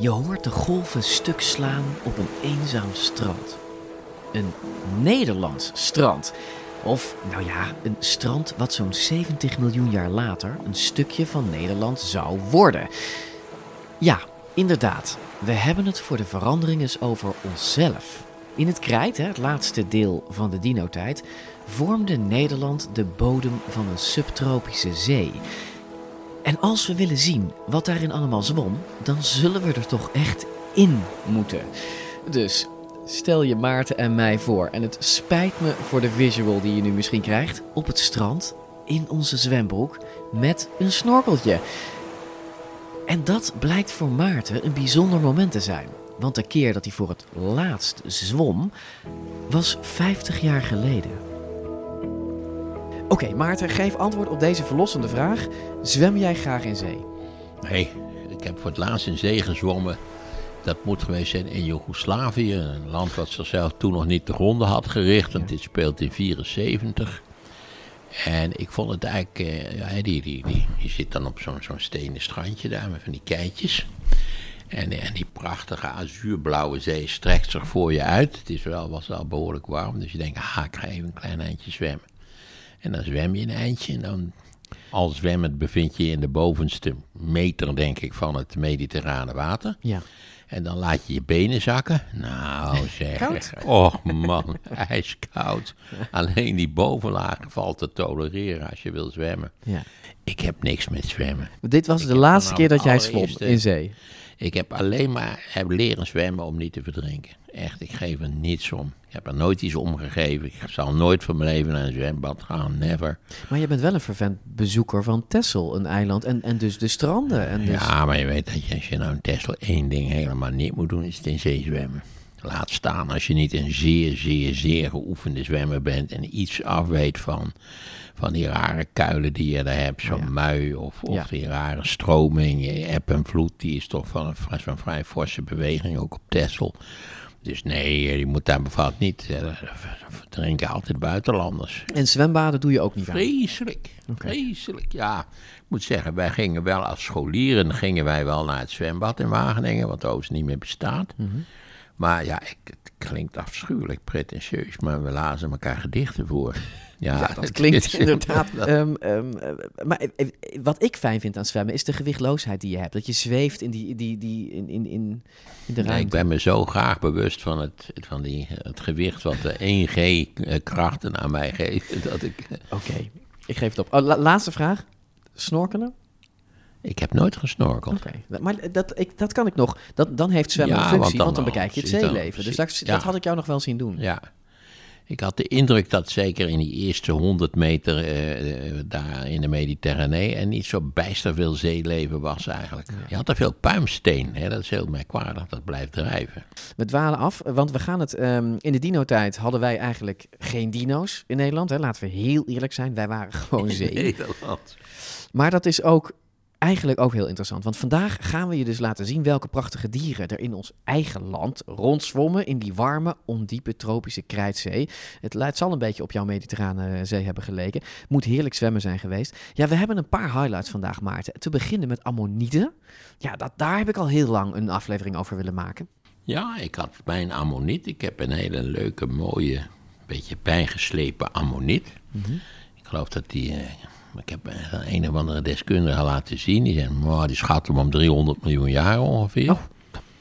Je hoort de golven stuk slaan op een eenzaam strand. Een Nederlands strand. Of, nou ja, een strand wat zo'n 70 miljoen jaar later een stukje van Nederland zou worden. Ja, inderdaad. We hebben het voor de verandering eens over onszelf. In het Krijt, het laatste deel van de dinotijd, vormde Nederland de bodem van een subtropische zee. En als we willen zien wat daarin allemaal zwom, dan zullen we er toch echt in moeten. Dus stel je Maarten en mij voor, en het spijt me voor de visual die je nu misschien krijgt, op het strand, in onze zwembroek, met een snorkeltje. En dat blijkt voor Maarten een bijzonder moment te zijn. Want de keer dat hij voor het laatst zwom, was 50 jaar geleden. Oké, Maarten, geef antwoord op deze verlossende vraag. Zwem jij graag in zee? Nee, ik heb voor het laatst in zee gezwommen. Dat moet geweest zijn in Joegoslavië, een land wat zichzelf toen nog niet te gronden had gericht, want dit speelt in 74. En ik vond het eigenlijk, eh, ja, die, die, die, je zit dan op zo'n zo'n stenen strandje daar met van die keitjes. En, en die prachtige azuurblauwe zee strekt zich voor je uit. Het is wel, was wel behoorlijk warm, dus je denkt, ah, ik ga even een klein eindje zwemmen. En dan zwem je een eindje en dan, al zwemmend bevind je je in de bovenste meter, denk ik, van het mediterrane water. Ja. En dan laat je je benen zakken. Nou zeg. Koud? Och man, ijskoud. Alleen die bovenlaag valt te tolereren als je wil zwemmen. ja. Ik heb niks met zwemmen. Dit was Ik de laatste keer dat jij zwom in zee. Ik heb alleen maar heb leren zwemmen om niet te verdrinken. Echt, ik geef er niets om. Ik heb er nooit iets om gegeven. Ik zal nooit van mijn leven naar een zwembad gaan. Never. Maar je bent wel een vervent bezoeker van Texel, een eiland. En, en dus de stranden. En dus... Ja, maar je weet dat je, als je nou in Tesla één ding helemaal niet moet doen, is het in zee zwemmen. Laat staan als je niet een zeer, zeer, zeer geoefende zwemmer bent en iets afweet van, van die rare kuilen die je daar hebt, zo'n Oh ja. mui of, of Ja. die rare stroming, je eb en vloed, die is toch van een, van vrij forse beweging, ook op Texel. Dus nee, je moet daar bevat niet. eh, Verdrinken altijd buitenlanders. En zwembaden doe je ook niet aan. Vreselijk, vreselijk. Ja, ik moet zeggen, wij gingen wel als scholieren, gingen wij wel naar het zwembad in Wageningen, wat overigens niet meer bestaat. Mhm. Maar ja, ik, het klinkt afschuwelijk pretentieus, maar we lazen elkaar gedichten voor. Ja, Ja, dat klinkt inderdaad. ehm, ehm, eh, maar eh, eh, wat ik fijn vind aan zwemmen is de gewichtloosheid die je hebt. Dat je zweeft in, die, die, die, in, in, in, de Nee, ruimte. ik ben me zo graag bewust van het, van die, het gewicht wat de 1G-krachten aan mij geven. Dat ik, Oké, ik geef het op. Oh, la- laatste vraag. Snorkelen? Ik heb nooit gesnorkeld. Maar dat, ik, dat kan ik nog. Dat, dan heeft zwemmen Ja, een functie, want want dan bekijk je het zeeleven. Dus dat, had ik jou nog wel zien doen. Ja. Ik had de indruk dat zeker in die eerste 100 meter eh, eh, daar in de Mediterranee er niet zo bijster veel zeeleven was eigenlijk. Je had er veel puimsteen, hè? dat is heel merkwaardig, dat blijft drijven. We dwalen af, want we gaan het... ehm, in de dino-tijd hadden wij eigenlijk geen dino's in Nederland. Hè. Laten we heel eerlijk zijn, wij waren gewoon zee. Nederland. Maar dat is ook eigenlijk ook heel interessant. Want vandaag gaan we je dus laten zien welke prachtige dieren er in ons eigen land rondzwommen in die warme, ondiepe tropische krijtzee. Het, het zal een beetje op jouw mediterrane zee hebben geleken. Moet heerlijk zwemmen zijn geweest. Ja, we hebben een paar highlights vandaag, Maarten. Te beginnen met ammonieten. Ja, dat, daar heb ik al heel lang een aflevering over willen maken. Ja, ik had mijn ammoniet. Ik heb een hele leuke, mooie, beetje bijgeslepen ammoniet. Ik geloof dat die... eh, ik heb een, of andere deskundige laten zien. Die zei, "Mwah, die schat hem om 300 miljoen jaar ongeveer. Oh.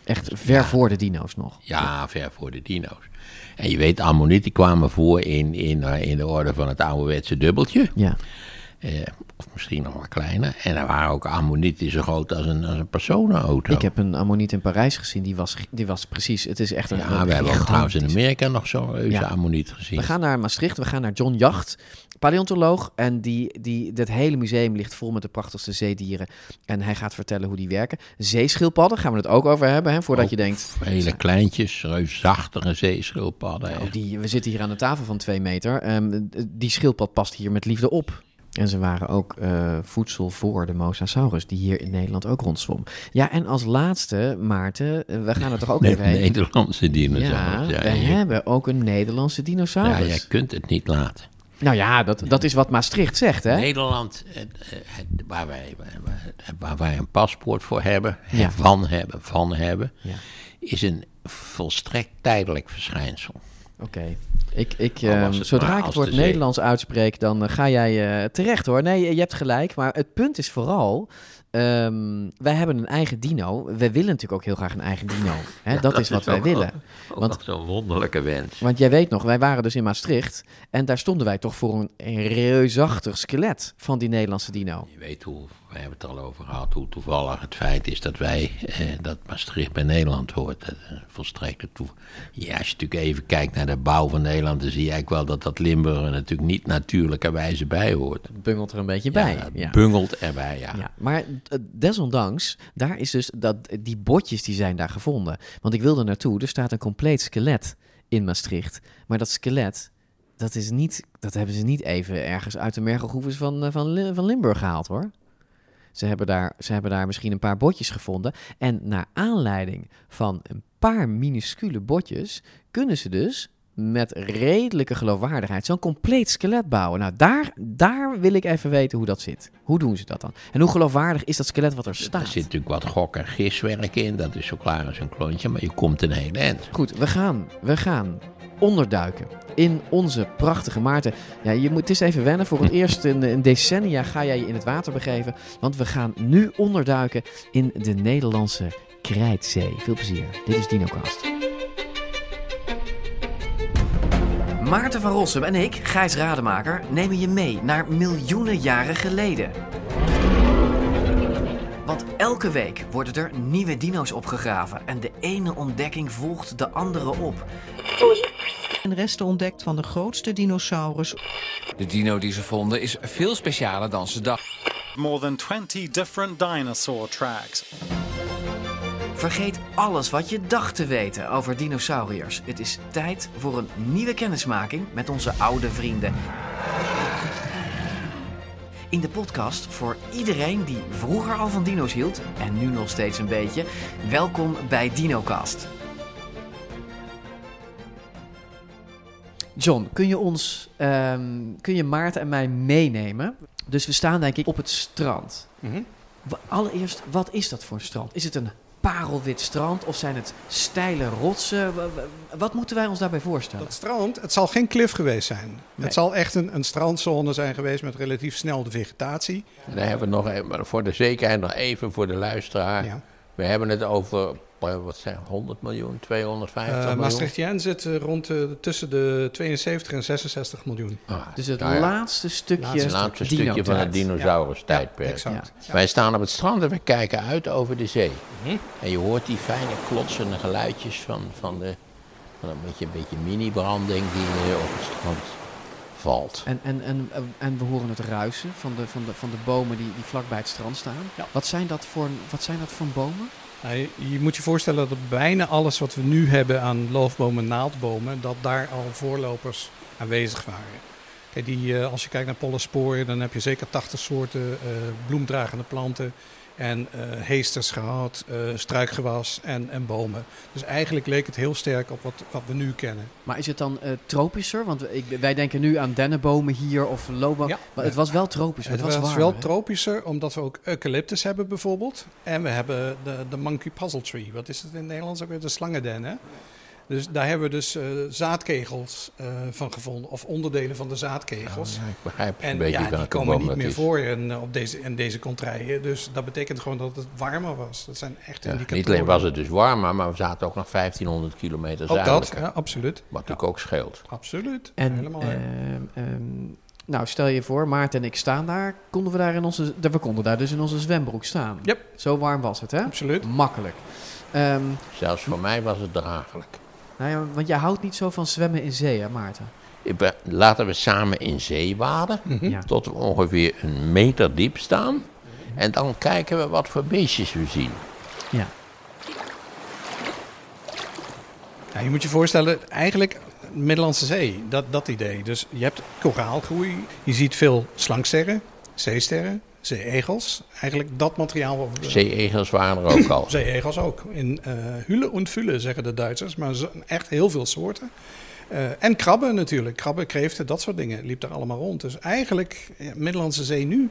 Echt ver voor de dino's nog. Ja, ver voor de dino's. En je weet, ammonieten kwamen voor in, in, eh, in de orde van het ouderwetse dubbeltje. Ja. Eh, of misschien nog maar kleiner. En er waren ook ammonieten zo groot als een, als een personenauto. Ik heb een ammoniet in Parijs gezien, die was, die was precies, het is echt een ja, we hebben ook trouwens in Amerika nog zo'n reuze Ja. ammoniet gezien. We gaan naar Maastricht, we gaan naar John Jacht, paleontoloog. En die, die, dat hele museum ligt vol met de prachtigste zeedieren. En hij gaat vertellen hoe die werken. Zeeschildpadden, gaan we het ook over hebben, hè, voordat Ook je denkt... Hele kleintjes, reusachtige zeeschildpadden. Nou, die, we zitten hier aan de tafel van twee meter. Ehm, die schildpad past hier met liefde op. En ze waren ook eh, voedsel voor de Mosasaurus, die hier in Nederland ook rondzwom. Ja, en als laatste, Maarten, eh, we gaan er toch ook even heen. Nederlandse Ja, dinosaurus. we hebben ook een Nederlandse ja, dinosaurus. jij kunt het niet laten. Nou ja, dat, dat is wat Maastricht zegt, hè? Nederland, eh, het- waar, wij, waar, wij een paspoort voor hebben, Ja. het van hebben, van hebben, Ja. is een volstrekt tijdelijk verschijnsel. Oké. Ik, ik, het zodra ik het woord. Nederlands uitspreek, dan eh, ga jij eh, terecht hoor. Nee, je hebt gelijk. Maar het punt is vooral, ehm, wij hebben een eigen dino. We willen natuurlijk ook heel graag een eigen dino. Hè? dat, is wat wij willen. Ook Want- zo'n wonderlijke wens. Want jij weet nog, wij waren dus in Maastricht. En daar stonden wij toch voor een reusachtig skelet van die Nederlandse dino. Je weet hoe, we hebben het al over gehad, hoe toevallig het feit is dat wij, eh, dat Maastricht bij Nederland hoort. Dat is een volstrekte toe. Ja, als je natuurlijk even kijkt naar de bouw van Nederland, dan zie je eigenlijk wel dat dat Limburg er natuurlijk niet natuurlijkerwijze bij hoort. Het bungelt er een beetje bij. Ja, het Ja. bungelt erbij, ja. Ja, maar eh, desondanks, daar is dus dat, die botjes die zijn daar gevonden. Want ik wilde naartoe, er staat een compleet skelet in Maastricht. Maar dat skelet, dat, is niet, dat hebben ze niet even ergens uit de mergelgroeves van, eh, van, van Limburg gehaald hoor. Ze hebben, daar, ze hebben daar misschien een paar botjes gevonden. En naar aanleiding van een paar minuscule botjes kunnen ze dus met redelijke geloofwaardigheid zo'n compleet skelet bouwen. Nou, daar, daar wil ik even weten hoe dat zit. Hoe doen ze dat dan? En hoe geloofwaardig is dat skelet wat er Er staat? zit natuurlijk wat gok- en giswerk in, dat is zo klaar als een klontje, maar je komt een hele eind. Goed, we gaan, we gaan onderduiken in onze prachtige Maarten. Ja, je moet het is even wennen. Voor het eerst in, in decennia ga jij je in het water begeven. Want we gaan nu onderduiken in de Nederlandse Krijtzee. Veel plezier. Dit is DinoCast. Maarten van Rossum en ik, Gijs Rademaker, nemen je mee naar miljoenen jaren geleden. Want elke week worden er nieuwe dino's opgegraven en de ene ontdekking volgt de andere op. en resten ontdekt van de grootste dinosaurus De dino die ze vonden is veel specialer dan ze dachten. More than 20 different dinosaur tracks. Vergeet alles wat je dacht te weten over dinosauriërs. Het is tijd voor een nieuwe kennismaking met onze oude vrienden. In de podcast voor iedereen die vroeger al van dino's hield en nu nog steeds een beetje. Welkom bij DinoCast. John, kun je ons, ehm, kun je Maarten en mij meenemen? Dus we staan denk ik op het strand. Wa- Allereerst, wat is dat voor een strand? Is het een parelwit strand of zijn het steile rotsen? Wa- wa- Wat moeten wij ons daarbij voorstellen? Dat strand, het zal geen klif geweest zijn. Nee. Het zal echt een, een strandzone zijn geweest met relatief snel de vegetatie. En dan hebben we nog even, voor de zekerheid nog even voor de luisteraar. Ja. We hebben het over, wat zijn 100 miljoen, 250 Eh miljoen? Maastrichtien zit eh, rond eh, tussen de 72 en 66 miljoen. Ah, Dus het nou ja, laatste stukje, Laatste het laatste dino-tijd. stukje van het dinosaurus-tijdperk. Wij staan op het strand en we kijken uit over de zee. En je hoort die fijne klotsende geluidjes van, van, de, van een beetje, een beetje mini-branding die eh, op het strand valt. En, en, en, en we horen het ruisen van de, van de, van de bomen die, die vlak bij het strand staan. Ja. Wat, zijn dat voor, wat zijn dat voor bomen? Je, je moet je voorstellen dat bijna alles wat we nu hebben aan loofbomen en naaldbomen, dat daar al voorlopers aanwezig waren. Kijk, die, eh, als je kijkt naar pollensporen, dan heb je zeker 80 soorten eh, bloemdragende planten en eh, heesters gehad, eh, struikgewas en, en bomen. Dus eigenlijk leek het heel sterk op wat, wat we nu kennen. Maar is het dan eh, tropischer? Want ik, wij denken nu aan dennenbomen hier of loopbomen. Ja. Maar het was wel tropischer. Het Het, was, was, wel hè? tropischer, omdat we ook eucalyptus hebben bijvoorbeeld. En we hebben de, de monkey puzzle tree. Wat is het in het Nederlands ook weer? De slangenden, hè? Dus daar hebben we dus eh, zaadkegels eh, van gevonden. Of onderdelen van de zaadkegels. Ja, ik begrijp een En beetje ja, die komen niet meer is. voor in, eh, op deze, in deze contraien. Dus dat betekent gewoon dat het warmer was. Dat zijn echt Ja, indicatoren. niet alleen was het dus warmer, maar we zaten ook nog 1500 kilometer Ook dat, ja, absoluut. Wat natuurlijk ook scheelt. Absoluut. En Helemaal. ehm, ehm, Nou, stel je voor, Maarten en ik staan daar. Konden we daar in onze... We konden daar dus in onze zwembroek staan. Yep. Zo warm was het, hè? Absoluut. Makkelijk. Ehm, Zelfs voor mij was het draaglijk. Nou ja, want jij houdt niet zo van zwemmen in zee, hè, Maarten? Ik ben- Laten we samen in zee waden, Ja. tot we ongeveer een meter diep staan. En dan kijken we wat voor beestjes we zien. Ja. Ja, je moet je voorstellen, eigenlijk Middellandse Zee, dat, dat idee. Dus je hebt koraalgroei, je ziet veel slangsterren, zeesterren, zeeegels. Eigenlijk dat materiaal. Zeeegels waren er ook al. Zeeegels ook. In eh hule en fule zeggen de Duitsers, maar echt heel veel soorten. Eh, en krabben natuurlijk, krabben, kreeften, dat soort dingen liep daar allemaal rond. Dus eigenlijk, ja, Middellandse Zee nu,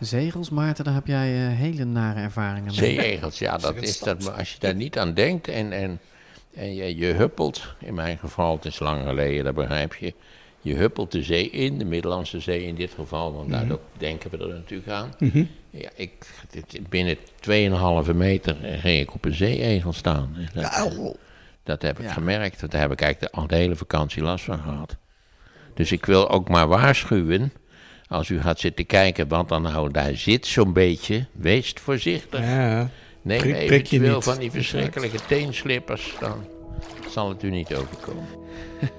Zegels, Maarten, daar heb jij eh, hele nare ervaringen mee. Zeeegels, ja, dat is dat. Maar als je daar niet aan denkt en, en, en je, je huppelt, in mijn geval, het is lang geleden, dat begrijp je. Je huppelt de zee in, de Middellandse Zee in dit geval, want daar denken we er natuurlijk aan. Ja, ik, dit- binnen 2,5 meter ging ik op een zeeegel staan. Dat, dat heb ik Ja. gemerkt, daar heb ik eigenlijk de, hele vakantie last van gehad. Dus ik wil ook maar waarschuwen, als u gaat zitten kijken wat dan nou daar zit, zo'n beetje, wees voorzichtig. ja, Neem Prik- eventueel niet. van die verschrikkelijke teenslippers, dan zal het u niet overkomen.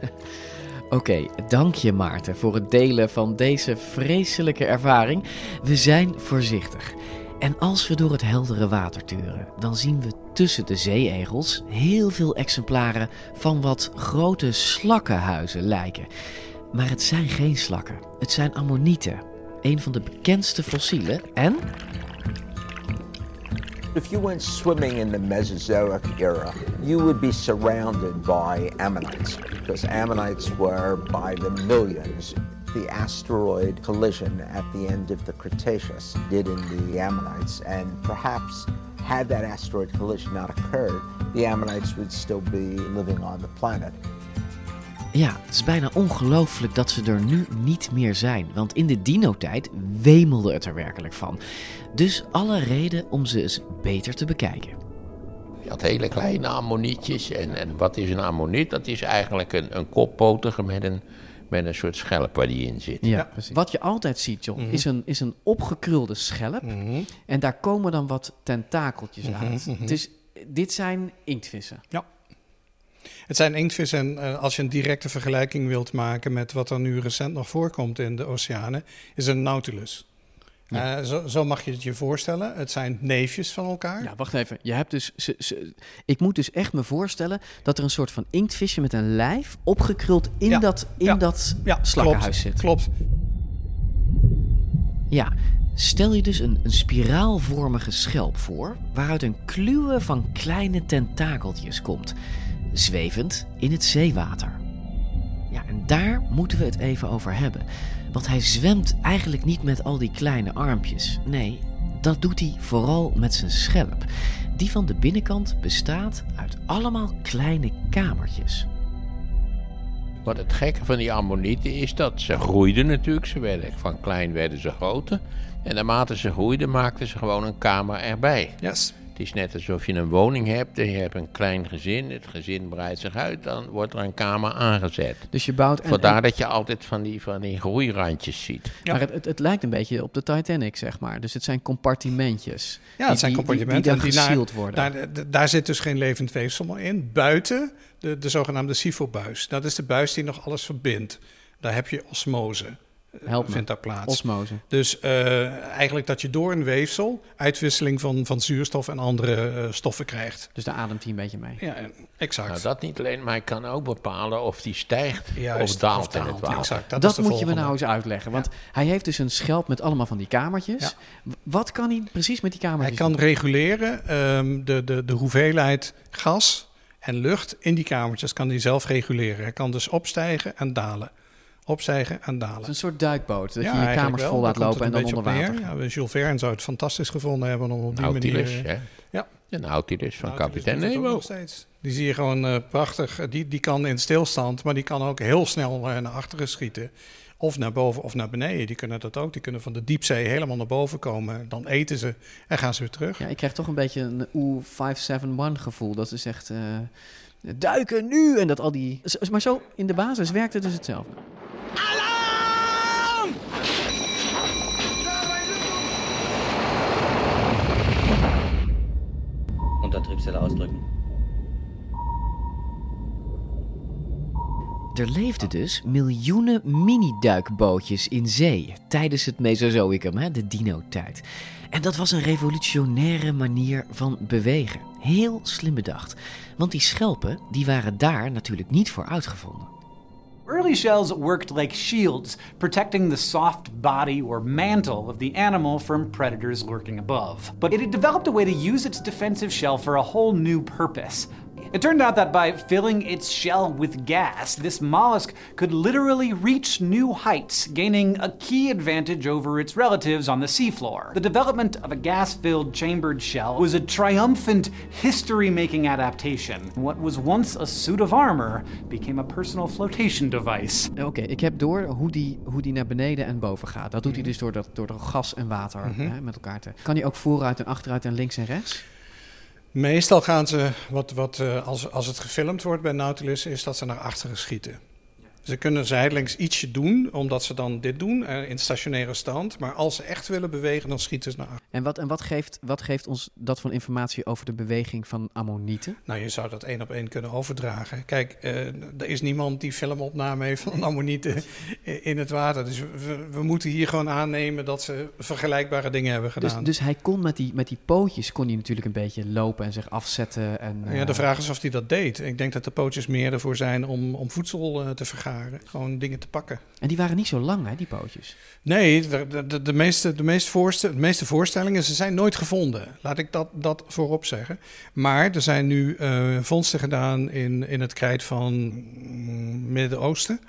Oké, dank je Maarten voor het delen van deze vreselijke ervaring. We zijn voorzichtig. En als we door het heldere water turen, dan zien we tussen de zeeegels heel veel exemplaren van wat grote slakkenhuizen lijken. Maar het zijn geen slakken, het zijn ammonieten. Een van de bekendste fossielen en If you went swimming in the Mesozoic era, you would be surrounded by ammonites because ammonites were by the millions. The asteroid collision at the end of the Cretaceous did in the ammonites, and perhaps had that asteroid collision not occurred, the ammonites would still be living on the planet. Ja, het is bijna ongelooflijk dat ze er nu niet meer zijn. Want in de dino-tijd wemelde het er werkelijk van. Dus alle reden om ze eens beter te bekijken. Je had hele kleine ammonietjes. En, en wat is een ammoniet? Dat is eigenlijk een, een koppotige met een, met een soort schelp waar die in zit. Ja, Wat je altijd ziet, John, is, een, is een opgekrulde schelp. En daar komen dan wat tentakeltjes uit. Het is, dit zijn inktvissen. Ja. Het zijn inktvissen en eh, als je een directe vergelijking wilt maken met wat er nu recent nog voorkomt in de oceanen, is een nautilus. Eh, zo, zo mag je het je voorstellen. Het zijn neefjes van elkaar. Ja, wacht even. Je hebt dus, ze, ze- ik moet dus echt me voorstellen dat er een soort van inktvisje met een lijf opgekruld in Ja, dat, in ja, dat slakkenhuis klopt, zit. Klopt. Ja, stel je dus een, een spiraalvormige schelp voor, waaruit een kluwe van kleine tentakeltjes komt, zwevend in het zeewater. Ja, en daar moeten we het even over hebben. Want hij zwemt eigenlijk niet met al die kleine armpjes. Nee, dat doet hij vooral met zijn schelp. Die van de binnenkant bestaat uit allemaal kleine kamertjes. Wat het gekke van die ammonieten is dat ze groeiden natuurlijk. Ze werden, van klein werden ze groter. En naarmate ze groeiden maakten ze gewoon een kamer erbij. Yes. Het is net alsof je een woning hebt en je hebt een klein gezin. Het gezin breidt zich uit, dan wordt er een kamer aangezet. Dus je bouwt... en- Vandaar en- dat je altijd van die, van die groeirandjes ziet. Maar het, het, het lijkt een beetje op de Titanic, zeg maar. Dus het zijn compartimentjes. Ja, Die- het zijn compartimenten. Die, worden. Daar, daar, daar zit dus geen levend weefsel meer in. Buiten de, de zogenaamde SIFO-buis. Dat is de buis die nog alles verbindt. Daar heb je osmose. Help vindt daar plaats. Osmose. Dus eh, eigenlijk dat je door een weefsel uitwisseling van, van zuurstof en andere eh, stoffen krijgt. Dus daar ademt hij een beetje mee. Ja, exact. Nou, dat niet alleen, maar je kan ook bepalen of die stijgt Juist, of daalt of in het daalt, water. exact. Dat, moet je me nou eens uitleggen. Want hij heeft dus een schelp met allemaal van die kamertjes. Ja. Wat kan hij precies met die Hij kamertjes kan doen? reguleren ehm, de, de, de hoeveelheid gas en lucht in die kamertjes. Kan hij zelf reguleren. Hij kan dus opstijgen en dalen. Opstijgen en Het dalen. is een soort duikboot. Dat je je eigenlijk kamers wel. vol laat lopen en het dan een onder water. Ja, Jules Verne zou het fantastisch gevonden hebben om op die Nautilus, manier... hè? Ja. De Nautilus van Nautilus kapitein het Nemo. nog steeds. Die zie je gewoon eh, prachtig. Eh, Die, die kan in stilstand, maar die kan ook heel snel eh, naar achteren schieten. Of naar boven of naar beneden. Die kunnen dat ook. Die kunnen van de diepzee helemaal naar boven komen. Dan eten ze en gaan ze weer terug. Ja, ik krijg toch een beetje een U571 gevoel. Dat is echt... eh, duiken nu! En dat al die... Maar zo, in de basis werkt het dus hetzelfde. Alarm! Untertriebsstelle uitdrukken. Er leefden dus miljoenen mini-duikbootjes in zee tijdens het Mesozoïcum, hè, de dino-tijd. En dat was een revolutionaire manier van bewegen. Heel slim bedacht. Want die schelpen die waren daar natuurlijk niet voor uitgevonden. Early shells worked like shields, protecting the soft body or mantle of the animal from predators lurking above. But it had developed a way to use its defensive shell for a whole new purpose. It turned out that by filling its shell with gas, this mollusk could literally reach new heights, gaining a key advantage over its relatives on the seafloor. The development of a gas filled chambered shell was a triumphant, history making adaptation. What was once a suit of armor became a personal flotation device. Oké, ik heb door hoe die, hoe die naar beneden en boven gaat. Dat doet hij dus door, dat, door gas en water Mhm. hè, met elkaar te. Kan hij ook vooruit en achteruit en links en rechts? Meestal gaan ze, wat, wat, eh, als, als het gefilmd wordt bij Nautilus, is dat ze naar achteren schieten. Ze kunnen zijdelings ietsje doen, omdat ze dan dit doen eh, in stationaire stand. Maar als ze echt willen bewegen, dan schieten ze naar achteren. En wat, en wat, geeft, wat geeft ons dat van informatie over de beweging van ammonieten? Nou, je zou dat één op één kunnen overdragen. Kijk, eh, er is niemand die filmopname heeft van ammonieten in het water. Dus we, we moeten hier gewoon aannemen dat ze vergelijkbare dingen hebben Dus, gedaan. dus hij kon met die, met die pootjes kon hij natuurlijk een beetje lopen en zich afzetten. En, Ja, de eh, vraag is of hij dat deed. Ik denk dat de pootjes meer ervoor zijn om, om voedsel te vergaren. Gewoon dingen te pakken. En die waren niet zo lang, hè, die pootjes. Nee, de, de, de, de meeste, de, meest voorste, de meeste voorstellingen ze zijn nooit gevonden. Laat ik dat, dat voorop zeggen. Maar er zijn nu eh, vondsten gedaan in, in het krijt van mm, Midden-Oosten.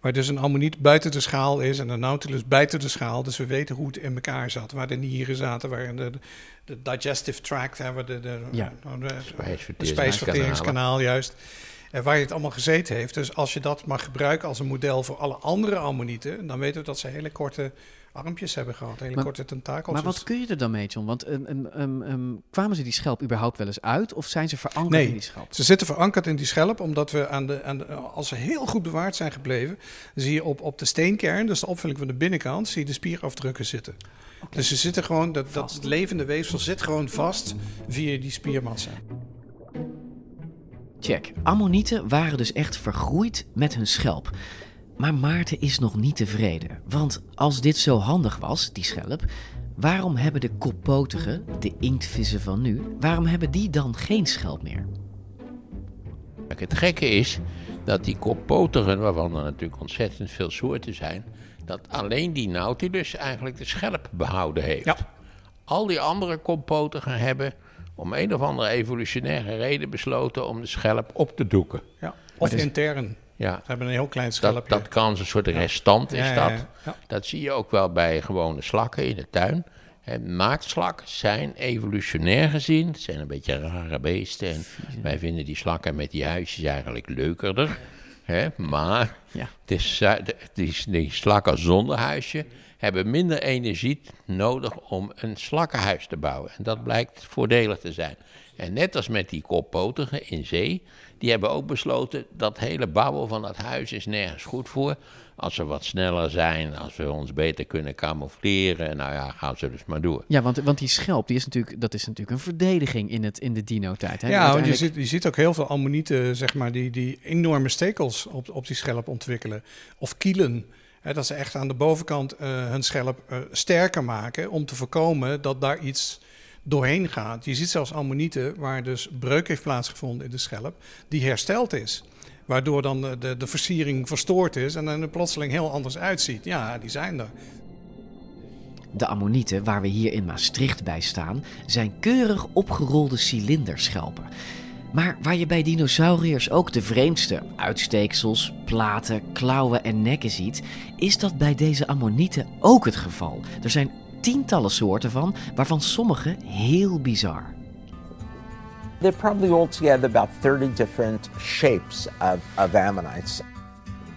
Waar dus een ammoniet buiten de schaal is en een nautilus buiten de schaal. Dus we weten hoe het in elkaar zat. Waar de nieren zaten, waar de, de digestive tract, hè, waar de, de, Ja. nou, de, de Spijsverteringskanaal. spijsverteringskanaal juist. En waar je het allemaal gezeten heeft. Dus als je dat mag gebruiken als een model voor alle andere ammonieten, dan weten we dat ze hele korte armpjes hebben gehad, hele Maar- korte tentakels. Maar wat kun je er dan mee, John? Want ehm, kwamen ze die schelp überhaupt wel eens uit? Of zijn ze verankerd Nee, in die schelp? ze zitten verankerd in die schelp, omdat we aan de, aan de, als ze heel goed bewaard zijn gebleven, zie je op, op de steenkern, dus de opvulling van de binnenkant, zie je de spierafdrukken zitten. Dus ze zitten gewoon, dat, dat levende weefsel zit gewoon vast via die spiermassa. Check. Ammonieten waren dus echt vergroeid met hun schelp. Maar Maarten is nog niet tevreden. Want als dit zo handig was, die schelp, waarom hebben de koppotigen, de inktvissen van nu, waarom hebben die dan geen schelp meer? Het gekke is dat die koppotigen, waarvan er natuurlijk ontzettend veel soorten zijn, dat alleen die Nautilus eigenlijk de schelp behouden heeft. Al die andere koppotigen hebben om een of andere evolutionaire reden besloten om de schelp op te doeken. Ja. Of intern. Ja. Ze hebben een heel klein schelpje. dat kan een soort restant is Ja, dat. Ja. Dat zie je ook wel bij gewone slakken in de tuin. En naaktslakken zijn evolutionair gezien, het zijn een beetje rare beesten. En wij vinden die slakken met die huisjes eigenlijk leukerder. Hè? Maar de- die, die slakken zonder huisje hebben minder energie nodig om een slakkenhuis te bouwen. En dat blijkt voordelig te zijn. En net als met die koppotigen in zee, die hebben ook besloten dat hele bouwen van dat huis is nergens goed voor. Als we wat sneller zijn, als we ons beter kunnen camoufleren, nou ja, gaan ze dus maar door. Ja, want, want die schelp, die is natuurlijk, dat is natuurlijk een verdediging in, het, in de dino-tijd. hè? Ja, want je ziet, je ziet ook heel veel ammonieten, zeg maar, die, die enorme stekels op, op die schelp ontwikkelen. Of kielen. Dat ze echt aan de bovenkant eh, hun schelp eh, sterker maken om te voorkomen dat daar iets doorheen gaat. Je ziet zelfs ammonieten waar dus breuk heeft plaatsgevonden in de schelp, die hersteld is. Waardoor dan de, de, de versiering verstoord is en er plotseling heel anders uitziet. Ja, die zijn er. De ammonieten waar we hier in Maastricht bij staan, zijn keurig opgerolde cilinderschelpen. Maar waar je bij dinosauriërs ook de vreemdste uitsteeksels, platen, klauwen en nekken ziet, is dat bij deze ammonieten ook het geval. Er zijn tientallen soorten van, waarvan sommige heel bizar. There are probably altogether about 30 different shapes of, of ammonites.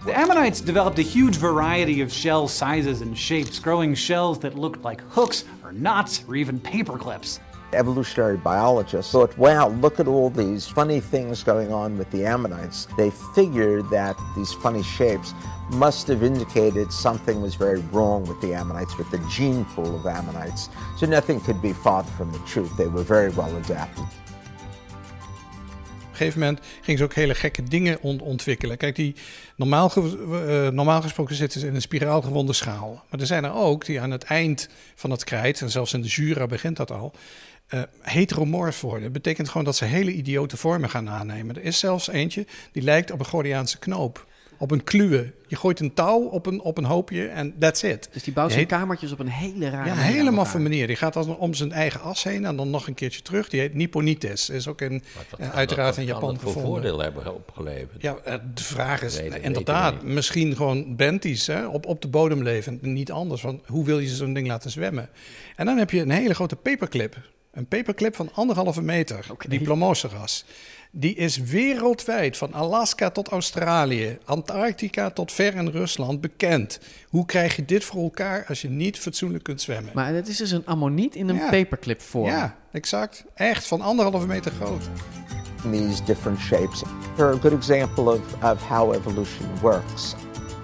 The ammonites developed a huge variety of shell sizes and shapes, growing shells that looked like hooks or knots or even paper clips. Evolutionary biologists thought, wow, look at all these funny things going on with the ammonites. They figured that these funny shapes must have indicated something was very wrong with the ammonites, with the gene pool of ammonites. So nothing could be farther from the truth. They were very well adapted. een gegeven moment gingen ze ook hele gekke dingen ont ontwikkelen. Kijk, die normaal, ge uh, normaal gesproken zitten ze in een spiraalgewonde schaal. Maar er zijn er ook die aan het eind van het krijt, en zelfs in de Jura begint dat al, uh, heteromorf worden. Dat betekent gewoon dat ze hele idiote vormen gaan aannemen. Er is zelfs eentje die lijkt op een Gordiaanse knoop. Op een kluwe. Je gooit een touw op een, op een hoopje en that's it. Dus die bouwt zijn kamertjes op een hele rare Ja, een hele maffe manier. Die gaat dan om zijn eigen as heen en dan nog een keertje terug. Die heet Nipponites. Is ook in, uh, uiteraard in Japan gevonden. Wat voordeel hebben opgeleverd? Ja, uh, de vraag is inderdaad misschien gewoon benties hè, op, op de bodem leven. Niet anders, want hoe wil je zo'n ding laten zwemmen? En dan heb je een hele grote paperclip. Een paperclip van anderhalve meter, okay. diplomoseras. Die is wereldwijd, van Alaska tot Australië, Antarctica tot ver in Rusland, bekend. Hoe krijg je dit voor elkaar als je niet fatsoenlijk kunt zwemmen? Maar het is dus een ammoniet in een ja. paperclip vorm. Ja, exact. Echt, van anderhalve meter groot. These different shapes are a good example of, of how evolution works.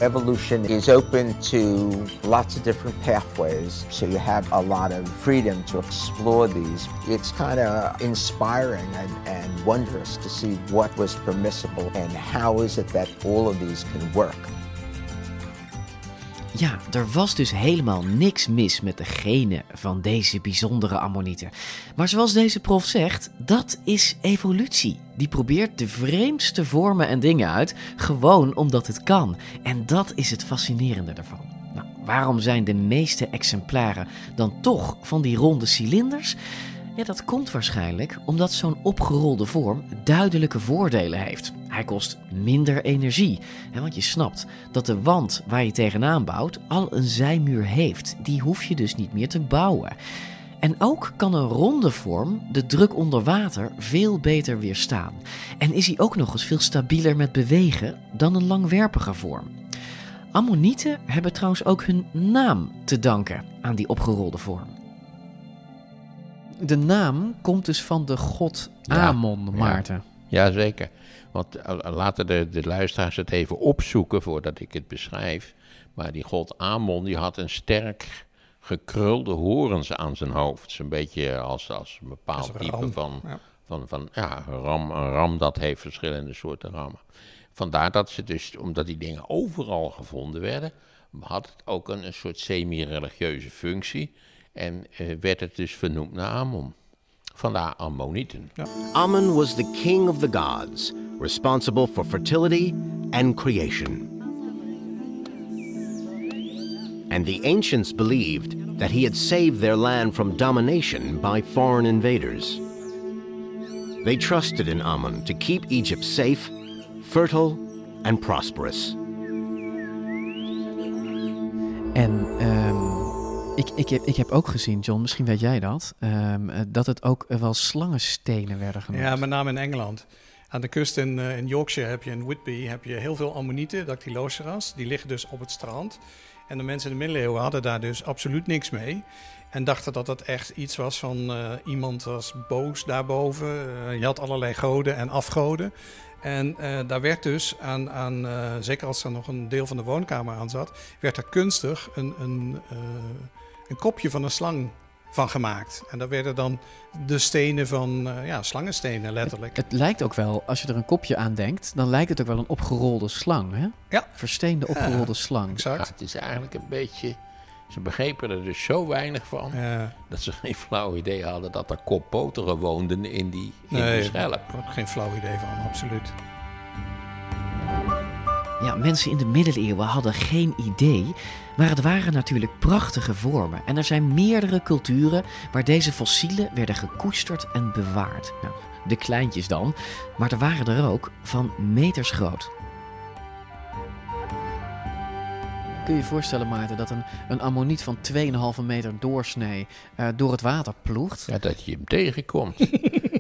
Evolution is open to lots of different pathways, so you have a lot of freedom to explore these. It's kind of inspiring and, and wondrous to see what was permissible and how is it that all of these can work. Ja, er was dus helemaal niks mis met de genen van deze bijzondere ammonieten. Maar zoals deze prof zegt, dat is evolutie. Die probeert de vreemdste vormen en dingen uit, gewoon omdat het kan. En dat is het fascinerende ervan. Nou, waarom zijn de meeste exemplaren dan toch van die ronde cilinders? Ja, dat komt waarschijnlijk omdat zo'n opgerolde vorm duidelijke voordelen heeft. Hij kost minder energie, want je snapt dat de wand waar je tegenaan bouwt al een zijmuur heeft. Die hoef je dus niet meer te bouwen. En ook kan een ronde vorm de druk onder water veel beter weerstaan. En is hij ook nog eens veel stabieler met bewegen dan een langwerpige vorm. Ammonieten hebben trouwens ook hun naam te danken aan die opgerolde vorm. De naam komt dus van de god Amon, ja, Maarten. Ja, zeker. Want uh, laten de, de luisteraars het even opzoeken voordat ik het beschrijf. Maar die god Amon die had een sterk gekrulde horens aan zijn hoofd. Zo'n beetje als, als een bepaald een type van, ja. van, van ja, een ram, een ram dat heeft verschillende soorten rammen. Vandaar dat ze dus, omdat die dingen overal gevonden werden, had het ook een, een soort semi-religieuze functie. En uh, werd het dus vernoemd naar Amon. Vandaar Ammonieten. Ja. Ammon was the king of the gods, responsible for fertility and creation. And the ancients believed that he had saved their land from domination by foreign invaders. They trusted in Ammon to keep Egypt safe, fertile, and prosperous. En um, ik, heb, ik heb ook gezien, John, misschien weet jij dat, um, dat het ook wel slangenstenen werden genoemd. Ja, met name in Engeland. Aan de kust in, uh, in Yorkshire heb je in Whitby heb je heel veel ammonieten, dactyloceras. Die liggen dus op het strand. En de mensen in de middeleeuwen hadden daar dus absoluut niks mee. En dachten dat dat echt iets was van iemand was boos daarboven. Je had allerlei goden en afgoden. En daar werd dus aan, aan zeker als er nog een deel van de woonkamer aan zat, werd er kunstig een, een, een kopje van een slang van gemaakt. En daar werden dan de stenen van, uh, ja, slangenstenen letterlijk. Het, het, lijkt ook wel, als je er een kopje aan denkt, dan lijkt het ook wel een opgerolde slang, hè? Ja. Versteende opgerolde ja, slang. Exact. Ja, het is eigenlijk een beetje... Ze begrepen er dus zo weinig van, ja. dat ze geen flauw idee hadden dat er koppoteren woonden in die, in nee, die schelp. Geen flauw idee van, absoluut. Ja, mensen in de middeleeuwen hadden geen idee, maar het waren natuurlijk prachtige vormen. En er zijn meerdere culturen waar deze fossielen werden gekoesterd en bewaard. Nou, de kleintjes dan, maar er waren er ook van meters groot. Kun je je voorstellen, Maarten, dat een, een ammoniet van 2,5 meter doorsnee uh, door het water ploegt? Ja, dat je hem tegenkomt.